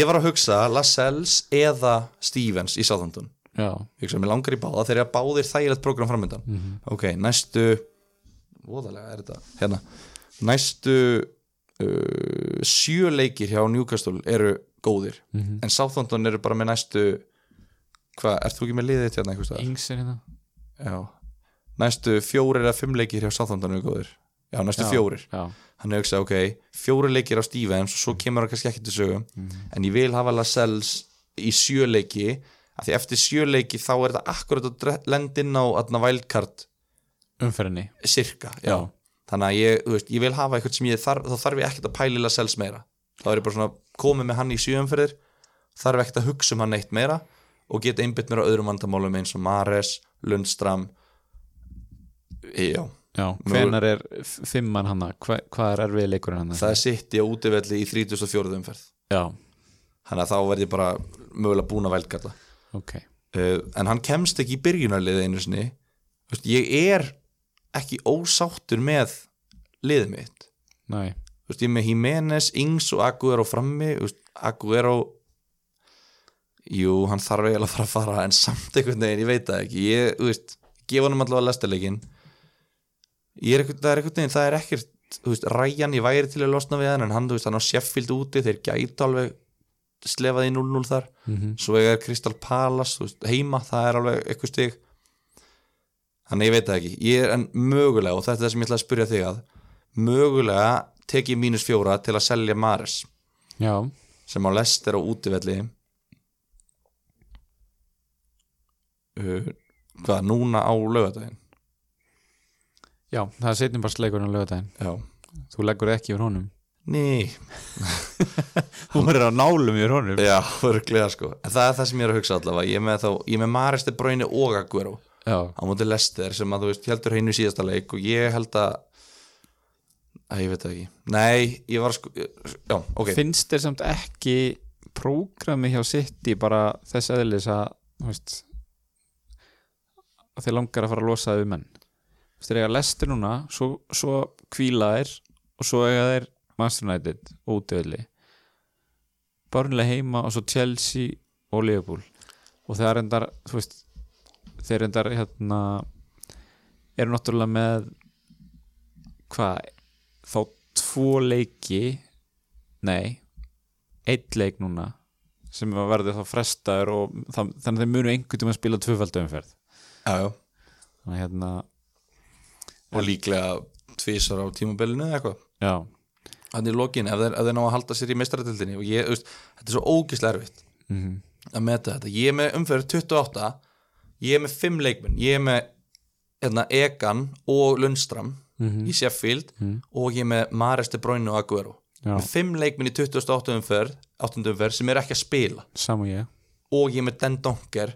ég var að hugsa Lascelles eða Stevens í Southampton já. ég hugsa, mér langar í báða þegar ég báðir þægilegt program framöndan Mhm. ok, næstu voðalega er þetta hérna, næstu uh, sjö leikir hjá Newcastle eru góðir Mhm. en Southampton eru bara með næstu hvað, ert þú ekki með liðið þitt hérna einhvers staðar? Ings er hérna Já, næstu fjórir eða fimm leikir hjá Southampton eru góðir. Já, næstu Já. fjórir. já, Hann hefur hugsað, ok, fjórir leikir á Stevens og svo kemur hann kannski ekki til sögu. En ég vil hafa Lascelles í sjö leiki. Af því eftir sjö leiki þá er þetta akkurat að lenda inn á aðna wildcard umferðinni. cirka, já. Þannig að ég, veist, ég vil hafa eitthvað sem ég þarf þá þarf ég ekkert að pæli Lascelles meira. Þá er ég bara svona komið með hann í sjöumferðir þarf ekkert að hugsa um hann neitt meira og geta einbytt mér á öðrum vandamálum eins og Mares, Lundstram já, já, hvenar er f- fimman hana? Hva, hvað er erfið leikurinn hana? Það er sitt í útivelli í 34. umferð. Já, þannig að þá verð ég bara mögulega búin að vælgalla ok. Uh, en hann kemst ekki í byrjunarliði einu sinni. Þú veist, ég er ekki ósáttur með liðið mitt. Nei. Þú veist, ég er með Jimenez, Ings og Aguero frammi. Þú veist, Aguero jú, hann þarf eiginlega að fara að fara en samt einhvern veginn, ég veit það ekki. Ég, þú veist, gefa hann allavega lestarleikin ég er einhvern, það er einhvern veginn það er ekkert, veist, Ryan ég væri til að losna við hann, en hann, þú veist, hann á Sheffield úti þeir gætu alveg slefað í 0-0 þar, Mhm. svo er Crystal Palace, þú veist, heima, það er alveg eitthvað stig. Þannig ég veit það ekki, ég er en mögulega og þetta er það sem ég ætla að spyrja þig að mögulega tek ég mínus fjóra til að selja Mares já, sem á Lester á útivelli. Uh, hvað, núna á lögadaginn já, það er setjum bara sleikurinn á lögadaginn já, þú leggur ekki yfir honum. Ný. Þú verður á nálum yfir honum. Já, örglega sko. En það er það sem ég er að hugsa allavega. Ég er með, þá, ég er með Mares til Bræni og Aguero já, á móti Lester sem að þú veist heldur heinu síðasta leik og ég held að að ég veit það ekki. Nei, ég var sko já, ok, finnst þér samt ekki prógrami hjá City bara þess eðlis að þú veist, að þeir langar að fara að losa við menn þeir eiga lestir núna svo, svo kvíla þeir og svo eiga þeir Master United og útivelli. Börnlega heima og svo Chelsea og Liverpool. Og það endar þú veist, þeir endar hérna eru náttúrulega með hvað þá tvo leiki nei eitt leik núna sem verður þá frestaður og það, þannig að þeir munu einhvern tíma að spila tvöfaldu umferð. Já, já. Þannig að hérna, og líklega tvísar á tímabilinu eða eitthvað já, hann í lokin ef þeir, ef þeir ná að halda sér í meistaratildinni og ég, veist, þetta er svo ógislega erfitt mm að meta þetta, ég er með umferð 28 ég er með 5 leikmenn ég er með hérna, Egan og Lundstram Mhm. í Sheffield Mhm. og ég er með Mares de Bruyne og Aguero Já. með 5 leikmenn í 28 umferð 8. umferð sem er ekki að spila ég og ég er með Den Donker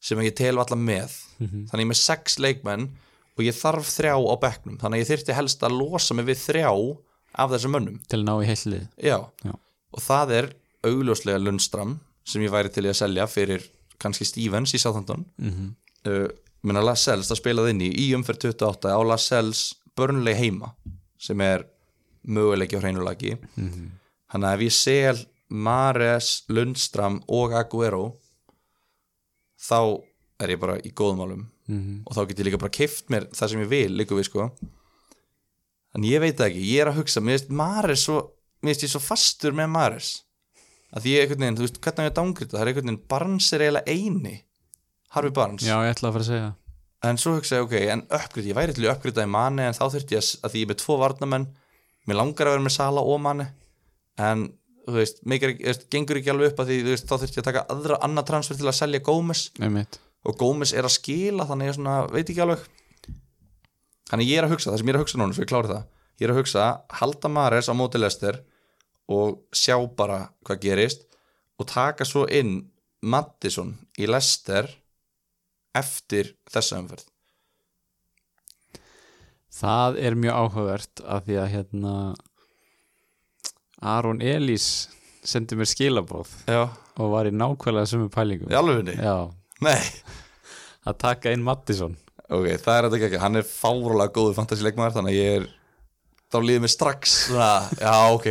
sem ég tel allar með Mhm. þannig ég er með 6 leikmenn og ég þarf þrjá á bekknum þannig að ég þyrfti helst að losa mig við þrjá af þessum mönnum til að ná í. Já. og það er augljóslega Lundstram sem ég væri til að selja fyrir kannski Stevens í Southampton mm -hmm. uh, minna Lascelles það spilaði inn í í umferð 28 á Lascelles Burnley heima sem er möguleiki á hreinulagi Mhm. þannig að ef ég sel Mares, Lundstram og Aguero þá er ég bara í góðum álum Mhm. og þá get ég líka bara keift mér það sem ég vil líka við sko. En ég veit ekki, ég er að hugsa mér finnst Mares svo, mér finnst ég svo fastur með Mares. Að ég einhvern veginn, þú veist, hvernig ég að dángrita það? Er einhvern veginn, Barnes er eiginlega eini Harfi Barnes, já, ég ætla að fara að segja en svo hugsa ég, ok en uppgrita, ég væri til í uppgrita í Mane en þá þurfti ég að, að því ég er með tvo varnamenn mér langar að vera með Sala og Mane en, þú veist, meikar, veist gengur ekki alveg upp að því, þú veist, þá þurfti ég að taka aðra annað transfer til að selja Gómez. Einmitt og Gómez er að skila þannig ég svona, veit ekki alveg. Þannig ég er að hugsa, það sem ég er að hugsa núna svo ég klári það, ég er að hugsa halda Mares á móti Lester og sjá bara hvað gerist og taka svo inn Mattisson í Lester eftir þessa umferð. Það er mjög áhugavert af því að hérna Aron Elís sendi mér skilabóð Já, og var í nákvæmlega sömu pælingum. Í alvegni? já, Nei, að taka inn Mattisson. Ok, það er þetta ekki, hann er fárulega góður fantasíleikmaður, þannig að ég er þá líður mér strax. Svona, já ok.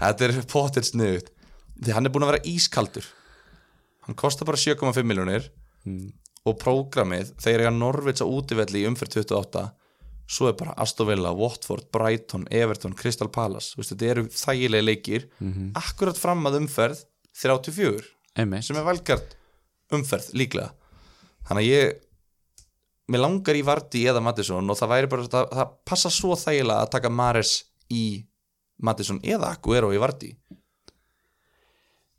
Þetta er potið sniðut því hann er búin að vera ískaldur. Hann kostar bara 7,5 miljónir og prógramið þeir eiga Norvits á útivelli í umferð 28 svo er bara Aston Villa, Watford, Brighton Everton, Crystal Palace. Veist, þetta eru þægilega leikir akkurat fram að umferð 34 Einmitt. sem er valgart umferð líklega. Þannig að ég mér langar í Vardí eða Mattisson og það væri bara, það, það passa svo þægilega að taka Mares í Mattisson eða Aguero í Vardí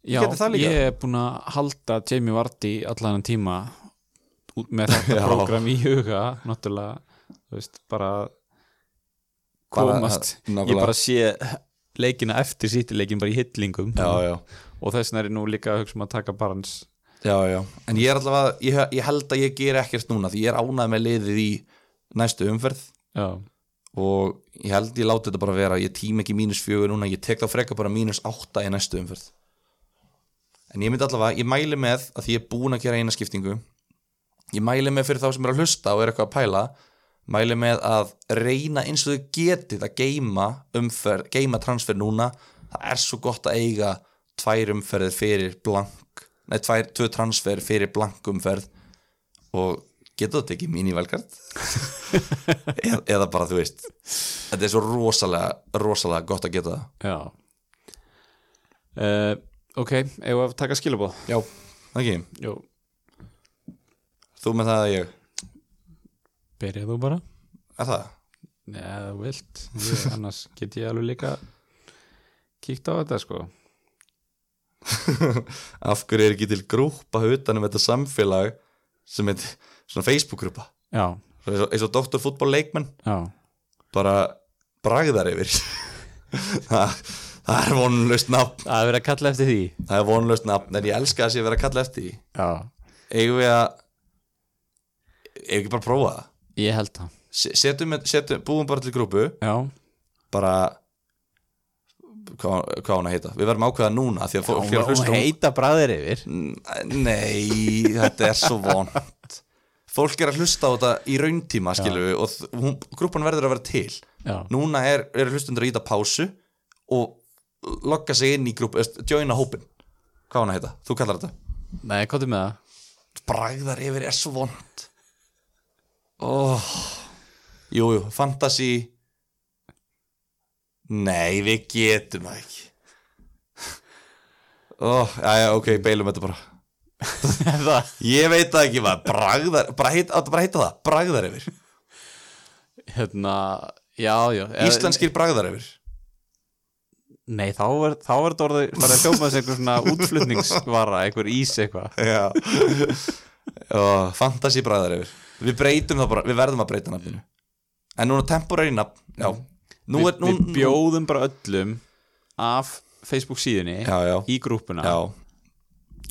Já, ég er búin að halda Jamie Vardy allan en tíma út með þetta program í huga náttúrulega, þú veist, bara Bara- komast. nákvæmlega. ég bara sé leikina eftir sýtileikin bara í hillingum. Já, já. og þess vegna er ég nú líka að hugsa um að taka barans já, já, en ég er allavega ég, ég held að ég ger ekkert núna því ég er ánægð með liðið í næstu umferð. Já, og ég held ég láti þetta bara vera ég tím ekki mínus fjögur núna, ég tek þá freka bara mínus átta í næstu umferð. En ég myndi allavega, ég mæli með að því ég er búin að gera eina skiptingu ég mæli með fyrir þá sem er að hlusta og er eitthvað að pæla mæli með að reyna eins og þau getið að geima umferð, geima transfer núna. Það er svo gott að eiga tvær umferðir fyrir blank nei, tvær, tvö transfer fyrir blank umferð og getur þetta ekki mín í velkart eða, eða bara þú veist þetta er svo rosalega, rosalega gott að geta það. Já. Uh, Ok, að taka skilabóð já, ekki, Jú, þú með það að ég? Byrjað þú bara? Er það? Já, þú vilt. Ég, annars get ég alveg líka kíkt á þetta sko af hverju er ekki til grúpa utanum þetta samfélag sem er svona Facebook-grúpa eins og, eins og Dr. Fútbol leikmenn. Já, bara bragðar yfir. Það, það er vonlust nafn. Það er verið að kalla eftir því. Það er vonlust nafn, en ég elska að sé vera að kalla eftir því. Já, eigum við að eigum við ekki bara að prófa það? Ég held það. Se- setjum, setjum, búum bara til grúpu Já, bara hvað, hvað hún að heita. Við verðum ákveða núna að hún hlusta heita bræðir yfir. Nei, þetta er svo vond fólk er að hlusta á þetta í rauntíma við og hún, grúpan verður að vera til. Já, núna er, er hlustundur að íta pásu og logga sig inn í veist, joina hópin, hvað hún að heita? Þú kallar þetta? Nei, hvað er með það? bragðar yfir er svo vond oh. jújú, fantasy nei, við getum það ekki. Já, já, ok, beilum þetta bara. Það ég veit það ekki maður, bragðar bara heita, áttu bara að heita það, bragðar yfir. Hérna, já, já eða- íslenskir bragðar yfir. Nei, þá er, þá er þetta orðið bara að hljóma þessi einhver svona útflutningsvara einhver ís eitthvað. Já. Oh, fantasy bragðar yfir. Við breytum það bara, við verðum að breyta nafninu. En núna temporary nafn, já nú er, nú, við bjóðum bara öllum af Facebook síðunni já, já, í grúpuna Já.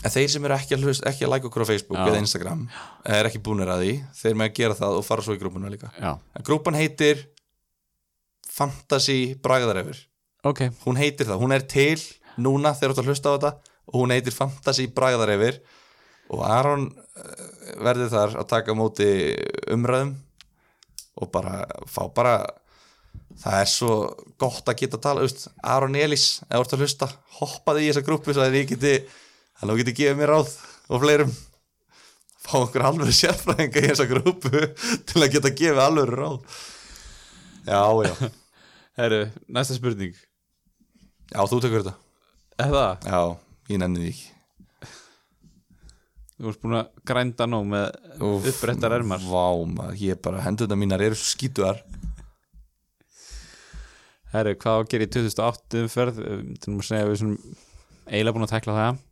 En þeir sem eru ekki að, hlust, ekki að like okkur á Facebook eða Instagram er ekki búnir að því. Þeir með að gera það og fara svo í grúpuna líka. En grúpan heitir Fantasy Bragðarefur. Ok, hún heitir það, hún er til núna þegar þú ert að hlusta á þetta og hún heitir Fantasy Bragðarefur. Og Aron eh, verður þar að taka móti umræðum og bara fá bara það er svo gott að geta að tala veist, Aron Elís, þú ert að hlusta hoppaði í þessa grúpu svo að ég geti þú geti gefið mér ráð og fleirum. Fá okkur alveg sérfræðinga í þessa grúpu til að geta gefið alveg ráð. Já, já, herru, næsta spurning. Já, þú tekur þetta. Það? já, ég nenni því ekki. Þú ert búin að grænda nóg með Úff, upprættar ermar. Vá, maður, ég bara, hendurna mínar eru svo skítuðar Herru, hvað gera í 2008 umferð? Til að segja við eiginlega búin að tekla það.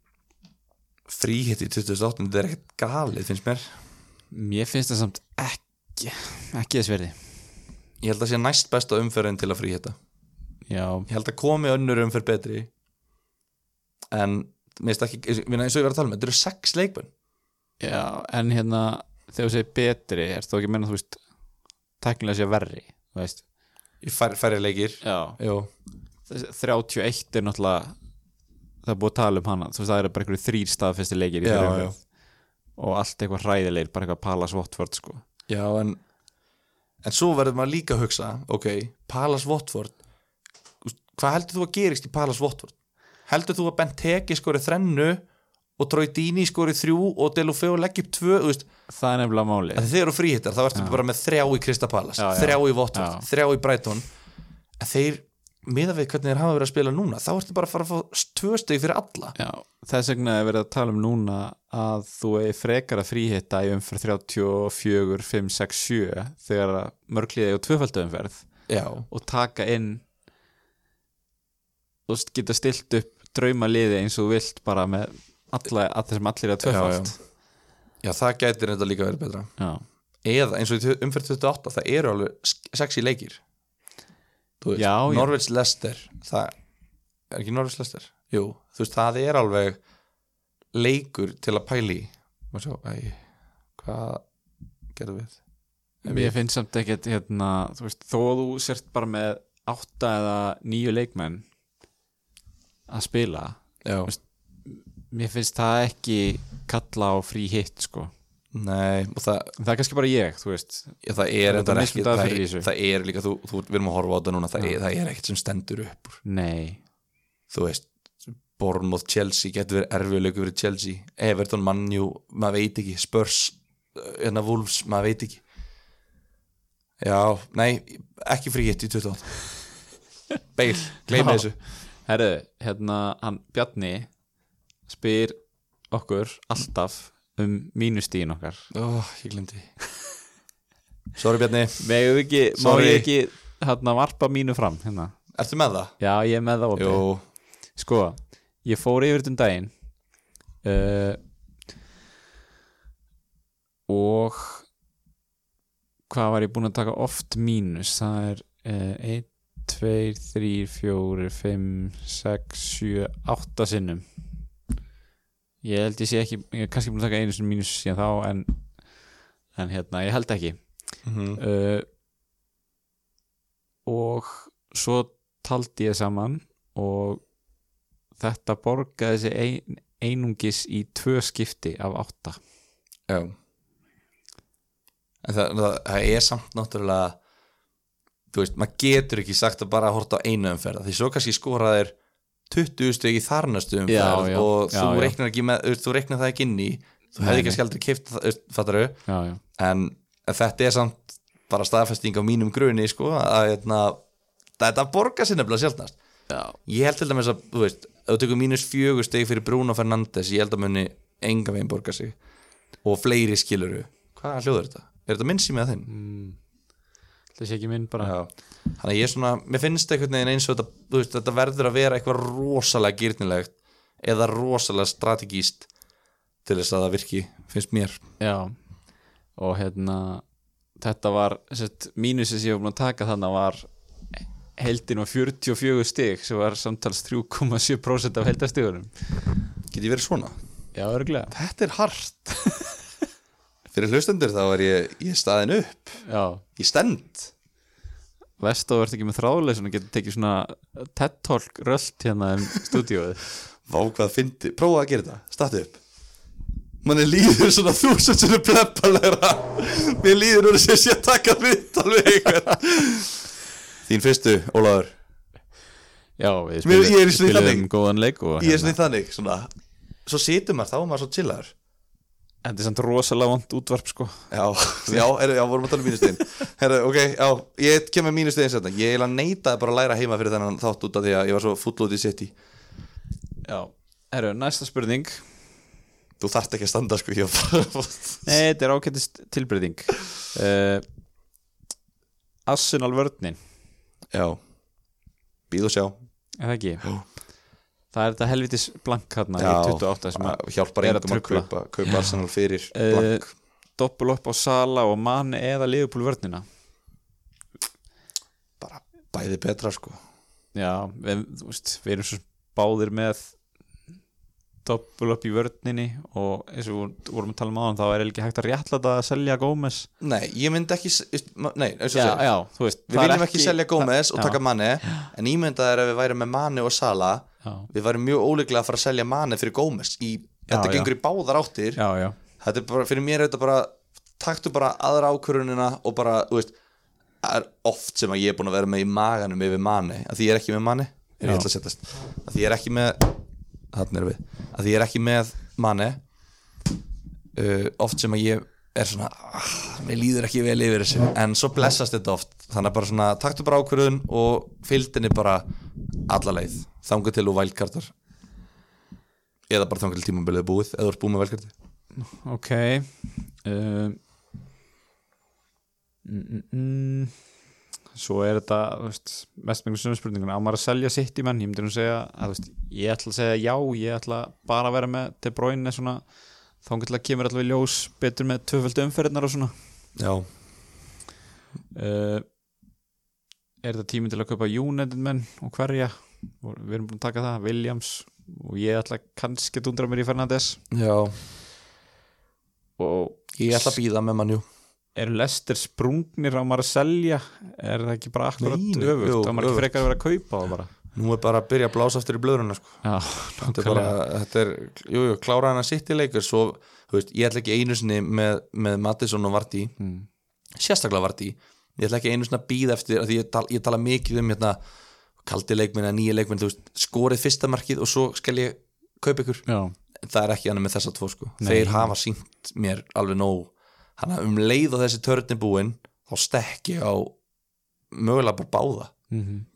Fríhitt í 2008, þetta er ekkert galið, finnst mér. Mér finnst það samt ekki ekki þess verði Ég held að sé næst besta umferðin til að fríhitta Já, Ég held að komi önnur umferð betri En, mér finnst ekki, eins og ég var að tala með Þetta eru sex leikmenn. Já, en hérna þegar þú segir betri, er þú ekki að menna þú veist teknilega sé verri þú veist Í fær, færri leikir þessi 31 er náttúrulega það er búið að tala um hana veist það eru bara einhverju þrýr staðfesti leikir Já, já. og allt eitthvað hræðilegir, bara eitthvað Palas Watford sko. Já, en en svo verður maður líka að hugsa ok, Palas Watford hvað heldur þú að gerist í Palas Watford? Heldur þú að Benteke skori þrennu og Troy Dini skori þrjú og Delofeo leggja upp tvö, veist. Það er nefnilega máli þeir eru fríhittar, þá ertu bara með þrjá í Krista Palas, Já, já. þrjá í Já. þrjá í Brighton. En þeir, miða við hvernig þeir hafa verið að spila núna þá ertu bara að fara að fá tvö stegi fyrir alla. Já, þess vegna er verið að tala um núna að þú er frekar að fríhitta í umferð 34, 5, 6, 7 þegar mörgliði og tvöfaldu umferð Já, og taka inn og geta stilt upp drauma liði eins og vilt bara með alla, að þessum allir er tvöfald já. það gætir þetta líka verið betra. Já, eða eins og umferð 28 það eru alveg sexy leikir. Þú Já, já. Norvits Lester það er ekki Norvits Lester jú, þú veist, það er alveg leikur til að pæli og svo, æ, hvað gerðum við? Ég finnst samt ekkert hérna, þú veist, þó að þú sért bara með átta eða nýju leikmenn að spila já, Veist- mér finnst það ekki kalla á frí hitt sko. Nei, það, það er kannski bara ég, þú veist. Já, það er Það ekki, er, það er líka þú, þú, við erum að horfa á þetta núna, það, er, það er ekkert sem stendur upp Nei, þú veist Bournemouth, Chelsea, getur verið erfiðleiku fyrir Chelsea, Everton, Manju maður veit ekki, Spurs hérna Wolves, maður veit ekki. Já, nei ekki frí hitt í 28 Beil, gleymi Já. þessu. Herru, hérna hann Bjarni spyr okkur alltaf um mínustíðin okkar. Ó, ég glemdi Sorry Bjarni, við ekki, má Sorry. ég ekki hérna varpa mínu fram hérna? Ertu með það? Já, ég er með það opið. Sko, ég fór yfir þetta um daginn uh, og hvað var ég búinn að taka oft mínus? Það er uh, 1, 2, 3, 4 5, 6, 7 8 sinnum ég held ég sé ekki ég er kannski búinn að taka einu sinni mínus síðan þá en, en hérna, ég held ekki. Mm uh, og svo taldi ég saman og þetta borgaði sig ein, einungis í tvö skipti af átta. Já. En það, það, það er samt náttúrulega þú veist, maður getur ekki sagt að bara horta á einu umferð. Því svo kannski skoraðir 20 stygg í þarnastu umferð Já, já, og þú reiknar með, þú reiknar það ekki inn í þú hefði kannski aldrei já, já, en þetta er samt bara staðfesting á mínum grunni sko, að hérna, þetta borgar sér nefnilega sjálfnast já. ég held til dæmis að, þú veist, ef þú tekur mínus fjögur steg fyrir Bruno Fernandes ég held að muni enga veginn borga sig og fleiri skiluru hvað hljóður þetta? Er þetta minn sími að þinn? Mm. Það sé ekki minn bara. Já, þannig að ég er svona mér finnst einhvern veginn eins og þetta, veist, þetta verður að vera eitthvað rosalega gýrnilegt eða rosalega strategíst til þess að það virki, finnst mér. Já. og hérna þetta var, sett, mínusið sem ég var búin að taka þannig var heldin var 44 stig sem var samtals 3,7% af heldastigunum Get ég verið svona? Já, örglega Þetta er hart Fyrir hlustendur þá er ég, ég staðin upp. Já, Ég stend. Vest og verður ekki með þráðleysun og getur tekið svona TED-talk rölt hérna um stúdíóið. Vá hvað fyndi, prófa að gera þetta, startu upp. Manni líður svona þúsund sem er pleppalegra Mér líður sem sé að taka vitt alveg einhvern Þín fyrstu, Ólafur. Já, við Mér- ég er í spilum, spilum þannig. góðan leik og Ég er svona í þannig, svona. Svo situr maður, þá er maður svo chillaður Þetta er samt rosalega vond útvarp sko. Já, já, er, já, vorum að tala um mínustegin. Herra, ok, já, ég kem með mínustegin setna Ég eiginlega neitaði bara að læra heima fyrir þennan þátt út af því að ég var svo full út í sitt Já, herru, næsta spurning. Þú þarft ekki að standa, sko, ég Nei, þetta er ákveðist tilbreyting. Uh, Arsenal vörninn Já, býð og sjá. Er það ekki? Já. Það er þetta helvitis blank hérna Já, í 28 sem að að hjálpar að engum að trufla. kaupa, kaupa Arsenal fyrir Eh, blank. doppul upp á Sala og Mane eða Liverpool vörnina? Bara bæði betra sko. Já, við, veist, við erum svo báðir með doppul upp í vörninni og eins og við vorum að tala um áðan þá er ekki hægt að réttlæta að selja Gómez. Nei, ég myndi ekki Nei, eins og Já, já, veist Við það viljum ekki, selja Gómez og taka Mane En ímyndað er að við værum með Mane og Sala Við værum mjög óleiklega að fara að selja Mane fyrir Gómez í, Þetta já. gengur í báðar áttir. Já, já, þetta er bara, fyrir mér er þetta bara taktu bara aðra ákvörunina og bara, þú veist er oft sem að ég er búin að vera með í maganum yfir manni, að því ég er ekki með manni er ég Já. ætla að setjast, að því ég er ekki með að því ég er ekki með manni uh, oft sem að ég er svona ah, mér líður ekki vel yfir þessu. En svo blessast þetta oft þannig að bara svona taktu bara ákvörðun og fylgdinni bara alla leið þangu til og vælkartar eða bara þangu til tímabilið er búið eða ert búið með vælkarti ok um, mm, mm, mm. svo er þetta mest með svona spurningun á maður að selja sitt í menn, ég myndi nú segja að, veist, ég ætla að segja já, ég ætla bara að vera með til bróinni svona þá að kemur allavega ljós betur með tvöföldu umferðnar og svona. Já, uh, er þetta tíminn til að kaupa United menn og hverja? Og við erum búin að taka það, Williams. Og ég ætla kannski að dundra mér í Fernandes. Já. Og ég ætla að býða með mannjú eru lestir sprungnir á selja er það ekki bara akkurat Nei, nei, öfugt? jú, þá maður ekki frekar að vera að kaupa það bara. Nú er bara að byrja að blása aftur í blöðruna sko. já, þetta er bara, þetta er, jú, jú, klára hann að sitt í leikur svo, þú veist, ég ætla ekki einu sinni með, með Mattisson og Vardí mm. sérstaklega Vardí ég ætla ekki einu sinni að býða eftir að ég, tal, ég tala mikið um hérna, kaldi leikminn eða nýja leikminn, þú veist, skorið fyrsta markið og svo skal ég kaupa ykkur. Já, það er ekki hann með þessa tvo sko. Nei. þeir hafa sínt mér alveg nóg. Hann að um leið og þessi törn er búinn þá stekki á mögulega bara báða. Mm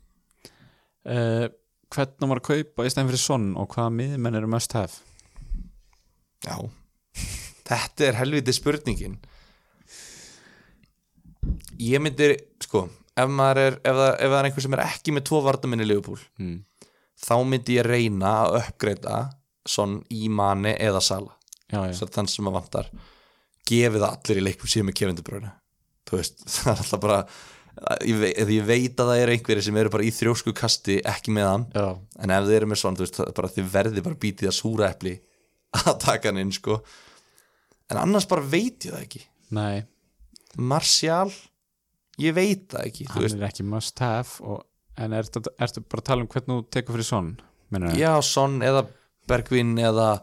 uh, hvernig maður að kaupa í stæðin fyrir sonn og hvaða miðmenn eru must have? Já. Þetta er helviti spurningin ég myndir sko, ef maður er ef það, ef það er einhver sem er ekki með tvo varnamenn í Liverpool mm. þá myndi ég reyna að uppgreita svon í manni eða sala já, já, þann sem að vantar. Gefið allir í leikum síðan með kefindubröðinu þú veist, það er alltaf bara ég veit, ég veit að það eru einhverjir sem eru bara í þrjósku kasti ekki með hann já, en ef þið eru með svona, þú veist, er bara þið verði bara bítið að súra epli að taka hann inn, sko. En annars bara veit ég það ekki. Nei Martial, ég veit það ekki hann er ekki must have og, en ertu, ertu bara að tala um hvernig þú tekur fyrir minnur já, Son eða Bergvin eða,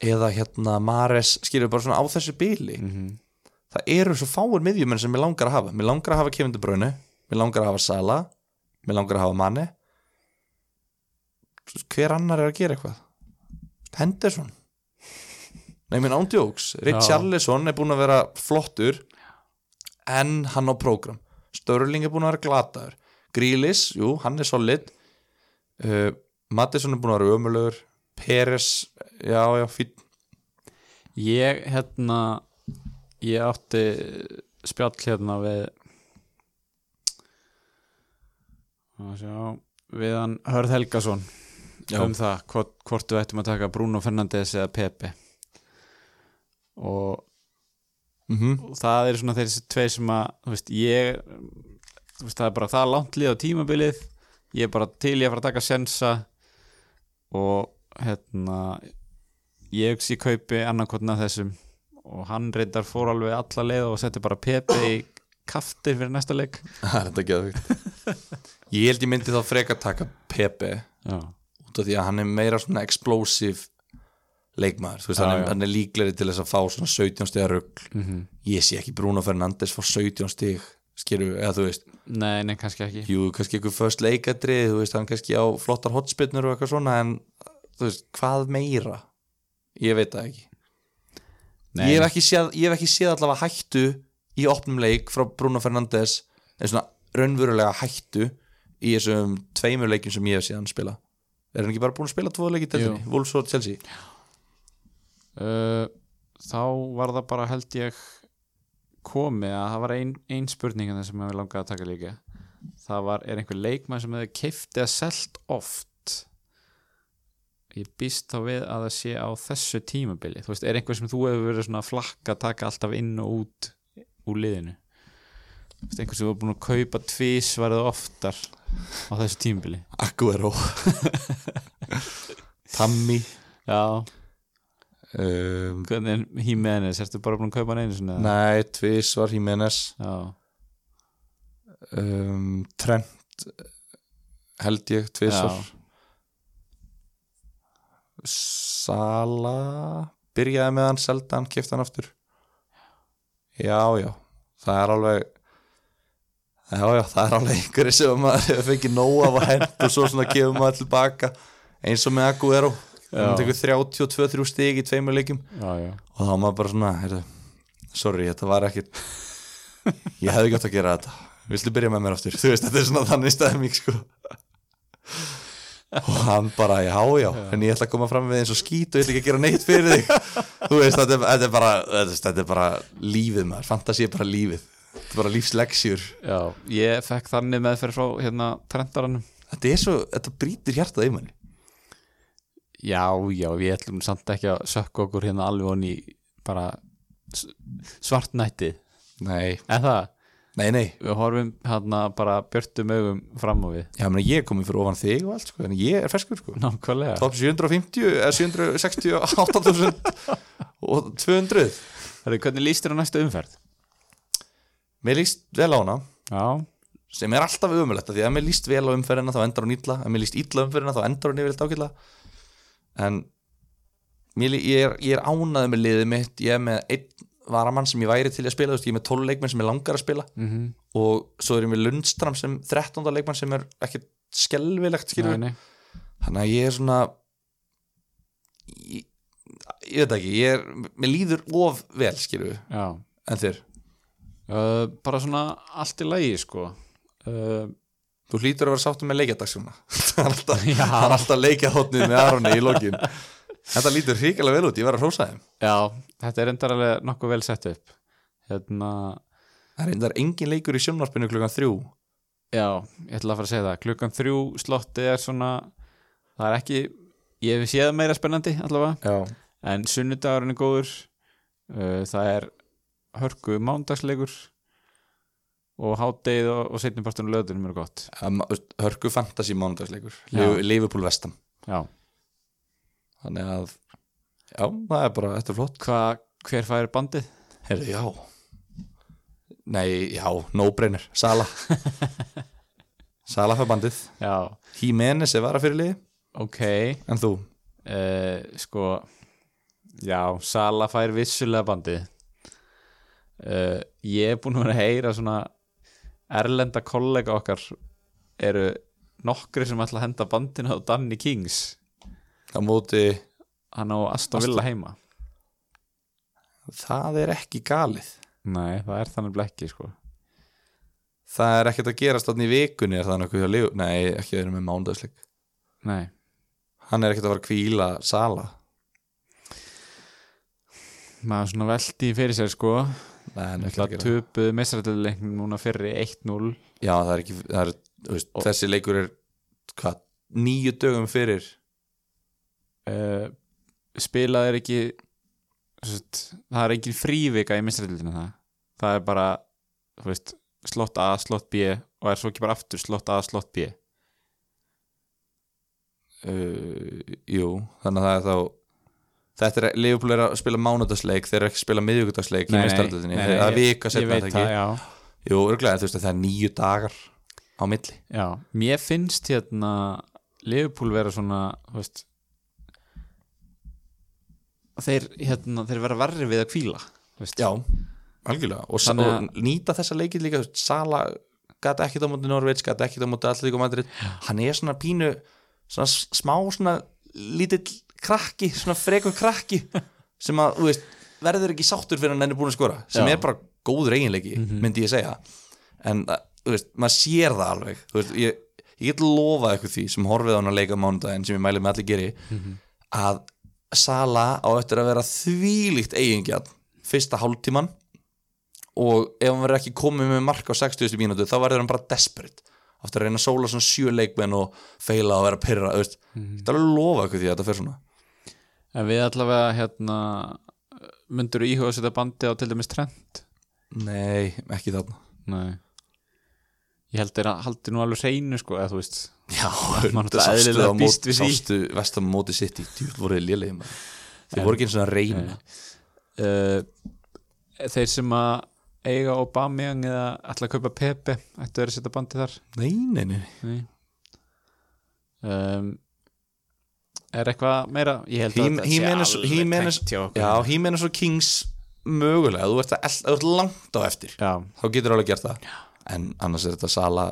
eða hérna Mares, skilur bara svona á þessu bíli Mm það eru svo fáir miðjumenn sem mér langar að hafa. Mér langar að hafa Kevin De Bruyne mér langar að hafa Sala mér langar að hafa Mane. Hver annar er að gera eitthvað? Henderson. Nei minn ándjóks Richarlison er búin að vera flottur en hann á prógram. Störling er búin að vera glataður. Grílis, jú, hann er solid. Uh, Mattisson er búin að vera ömulögur Peres, já, já, fín Ég hérna ég átti spjall hérna við sjá, við hann Hörð Helgason Já. um það hvort, hvort við ættum að taka Bruno Fernandes eða Pepe. Og, mm og það er svona þeir tvei sem að þú veist, ég þú veist, það er bara það langt lið á tímabilið. Ég er bara til ég að fara að taka sensa og hérna ég hugsi ég kaupi annarkotna þessum. Og hann reyndar fór alveg alla leið og setti bara Pepe í kaftir fyrir næsta leik. Það er þetta geðvikt Ég held ég myndi þá freka taka Pepe já, út af því að hann er meira svona explosive leikmaður, þú veist, hann, hann er líklegri til þess að fá svona 17 stiga rugg mm ég sé ekki Bruno Fernandes fá 17 stig skilju, eða þú veist, nei, nei, kannski ekki. Jú, kannski eitthvað först leikadri, þú veist, hann kannski á flottar hotspinnur og eitthvað svona, en þú veist, hvað meira? Ég veit það ekki. Nei, ég hef ekki, séð, ég hef ekki séð allavega hættu í opnum leik frá Bruno Fernandes en svona raunverulega hættu í þessum tveimur leikjum sem ég hef séð hann spila. Er hann ekki bara búin að spila tvo leiki til Jú. þenni, Wolves og Chelsea uh, þá var það bara held ég komið að það var ein, ein spurning hérna sem ég langaði að taka líka. Það var, er einhver leikmann sem hefði keift eða selt oft? Ég býst þá við að það sé á þessu tímabili. Þú veist, er einhver sem þú hefur verið svona flakka að taka alltaf inn og út úr liðinu? Þú veist, einhver sem hefur búin að kaupa tvís varðið oftar á þessu tímabili? Aguero. Tammy. Já, um, hvernig er Jimenez, ertu bara búin að kaupa hann einu sinni? eða? Nei, Tvis var Jimenez já, um, Trent held ég, Tvis Já. var Sala byrjaði með hann, selda hann, kipta hann aftur já, já það er alveg já, já, það er alveg einhverju sem maður hefur fengið nóg af að hent og svo svona gefur maður tilbaka eins og með Aguero hann tekur 32-3 stig í tveimur já. og þá maður bara svona heyrðu, sorry, þetta var ekkit ég hefði gott að gera þetta. Viltu byrja með mér aftur, þú veist, þetta er svona þannig stæðmík sko. Og hann bara, já, já en ég ætla að koma fram við eins og skít og ég ætla ekki að gera neitt fyrir þig. Þú veist, þetta er, þetta er bara þetta, er bara lífið maður, fantasi er bara lífið. Þetta er bara lífsleksjur já, ég fekk þannig meðferð frá hérna trendaranum. Þetta er svo, þetta brýtir hjartað í manni Já, já, við ætlum samt ekki að sökka okkur hérna alveg honni bara s- svartnættið. Nei, En það, nei, nei. Við horfum hérna bara björtum augum fram á við. Já, meni, ég er komið fyrir ofan þig og allt sko, en ég er ferskur sko. Nákvæmlega. Top 750 eða 768.000 og 200 Herri, Hvernig líst þér á næstu umferð? mér líst vel á hana. Já, sem er alltaf umuletta því að mér líst vel á umferðina þá endar hún illa, ef mér líst illa á umferðina þá endar hún yfirleitt ákilla en mér, ég er, er ánaði með liðið mitt. Ég er með einn varamann sem ég væri til að spila veist, ég er með 12 leikmenn sem ég langar að spila. Mm og svo er ég með Lundstram sem 13. leikmann sem er ekkert skelvilegt þannig að ég er svona ég, ég veit ekki ég er, mér líður of vel skilur Já. en þér, uh, Bara svona allt í lagi sko. Uh, þú hlýtur að vera sáttum með leikjadagsuna það er alltaf, leikjahotnið með Aronni í lokin. Þetta lítur hrikalega vel út, ég var að hrósa þeim. Já, þetta er endar alveg nokkuð vel sett upp. Hérna það er reyndar engin leikur í sjónvarpinu klukkan þrjú. Já, ég ætla að fara að segja það. Klukkan þrjú slotti er svona Það er ekki, ég hef séð meira spennandi allavega. Já, En sunnudagurinn er góður. Það er hörku mándagsleikur Og hádegið og, og setnipartunum löðunum eru gott. Hörku fantasy mánudagsleikur. Liverpool vestam Já, þannig að já, það er bara, þetta er flott. Hva, hver fær bandið? Herðu, já. Nei, já, no-brainer. Sala Sala fyrir bandið. Jimenez er vara fyrir liði ok. En þú? uh, Sko Já, Sala fær vissulega bandið. Uh, Ég er búin að vera að heyra svona Erlenda kollega okkar eru nokkri sem ætla að henda bandinu á Danny Kings. Á móti hann á Aston Villa heima. Það er ekki galið. Nei, það er þannig blekki sko. Það er ekkert að gerast þannig í vikunni er það nokkuð Nei, ekki að vera með mánudagsleik Nei, Hann er ekkert að fara að kvíla Sala. Maður svona veldi fyrir sér sko Ekki Það töpuðu meistrættileiknum núna fyrir 1-0 Já, það er ekki það er, veist, Og- Þessi leikur er hvað, nýju dögum fyrir? Uh, Spilað er ekki sett, það er engin frívika í meistrættileikinu það. Það er bara veist, slott A, slott B og er svo ekki bara aftur slott A, slott B. Uh, Jú, þannig að það er þá Þetta er, Liverpool er að spila mánudagsleik þeir eru ekki að spila miðvíkudagsleik í meistaröldinni það er vika setna það, ekki. Jú, örglega, þú veist að það er nýju dagar á milli. Já Mér finnst hérna Liverpool vera svona þú veist þeir, hérna, þeir vera verri við að kvíla. Já, algjörlega. Og, Þannig og nýta þessa leikið líka veist, Sala gæti ekkit á móti Norveits gæti ekkit á móti Allík og Madrid hann er svona pínu svona smá svona lítill krakki svona frekur krakki sem að, þú veist, verður ekki sáttur fyrir hann enn er búin að skora sem Já. er bara góður eiginleiki, myndi ég segja. En, að, þú veist, maður sér það alveg þú veist, ég, ég get lofað eitthvað því sem horfið á hann að leika mánudaginn sem ég mæli með allir geri að Sala á eftir að vera þvílíkt eigingjarn fyrsta hálftíman og ef hann verður ekki komið með mark á 60. mínútu þá verður hann bara desperate aftur að reyna að sóla svona sjö leikmenn og feila og vera pyrra, þú veist. Þetta er alveg lofa eitthvað því að þetta fer svona En við allavega hérna myndur íhuga að setja bandi á til dæmis trend nei, ekki þarna. Nei. Ég held þeir að haldi nú alveg hreinu sko eða þú veist. Já, náttúrulega sástu eðlilega býst við því. sástu vestam móti sitt í djúl voruð lélegum þeir En- voru ekki eins og að reyna. Uh, Þeir sem að eiga Aubameyang eða ætla að kaupa Pepe ættu þeir að setja bandi þar? Nei, nei, nei, Nei. Um, Er eitthvað meira? Ég held Hím- að þetta sé Jimenez alveg Jimenez- tengt hjá okkur. Já, Jimenez og Kings mögulega, þú ert, að, eld- þú ert langt á eftir Já, þá getur alveg gert það. En annars er þetta Sala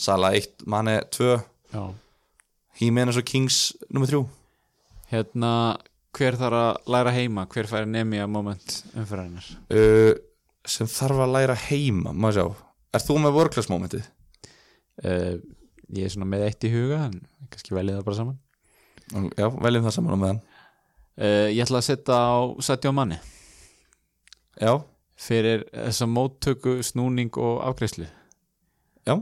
Sala 1, Mane 2 já. Jimenez og Kings nummer 3 Hérna, hver þarf að læra heima? Hver fær nemi að moment umfyririnnar? uh, sem þarf að læra heima maður sjá, er þú með workclass momentið? Uh, ég er svona með eitt í huga en kannski veljið það bara saman Já, veljum það saman á meðan. Uh, Ég ætla að setja á Sadio Manni Já, fyrir þessa móttöku, snúning og afgreyslu já.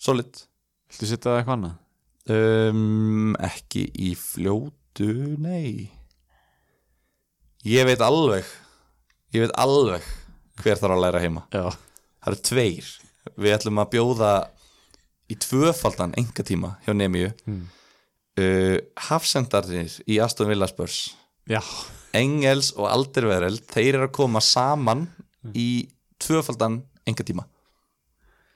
Solid. Viltu setja eitthvað annað? um, Ekki í fljótu, nei. Ég veit alveg Ég veit alveg hver þarf að læra heima. Já, Það eru tveir. Við ætlum að bjóða í tvöfaldan enga tíma hjá Nemiu Mm. uh, Hafsendarnir í Aston Villa Spurs. Já, Engels og Aldervereld þeir eru að koma saman í tvöfaldan enga tíma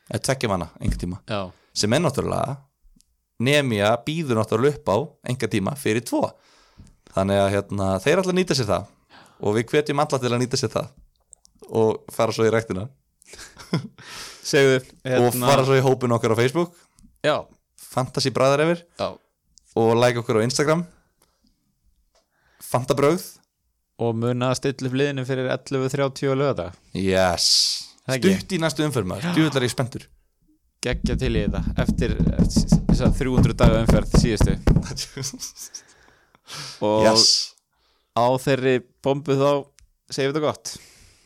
eða tvekja manna enga tíma já. sem er náttúrulega Nemia býður náttúrulega upp á enga tíma fyrir tvo. Þannig að hérna, þeir að nýta sér það. Og við hvetjum alla til að nýta sér það. Og fara svo í ræktina Segðu og fara svo í hópin okkar á Facebook. Já, Fantasy Bræðar Efir. Já. Og like okkur á Instagram. Fantabröð Og muna að stilla upp liðinu fyrir 11.30 og lögða yes. Það ekki? stutt í næstu umferð maður, djúvillar ég spenntur. Gekkja til í þetta. Eftir þess að 300 daga umferð síðustu. Og yes. á þeirri bombu þá segjum við þetta gott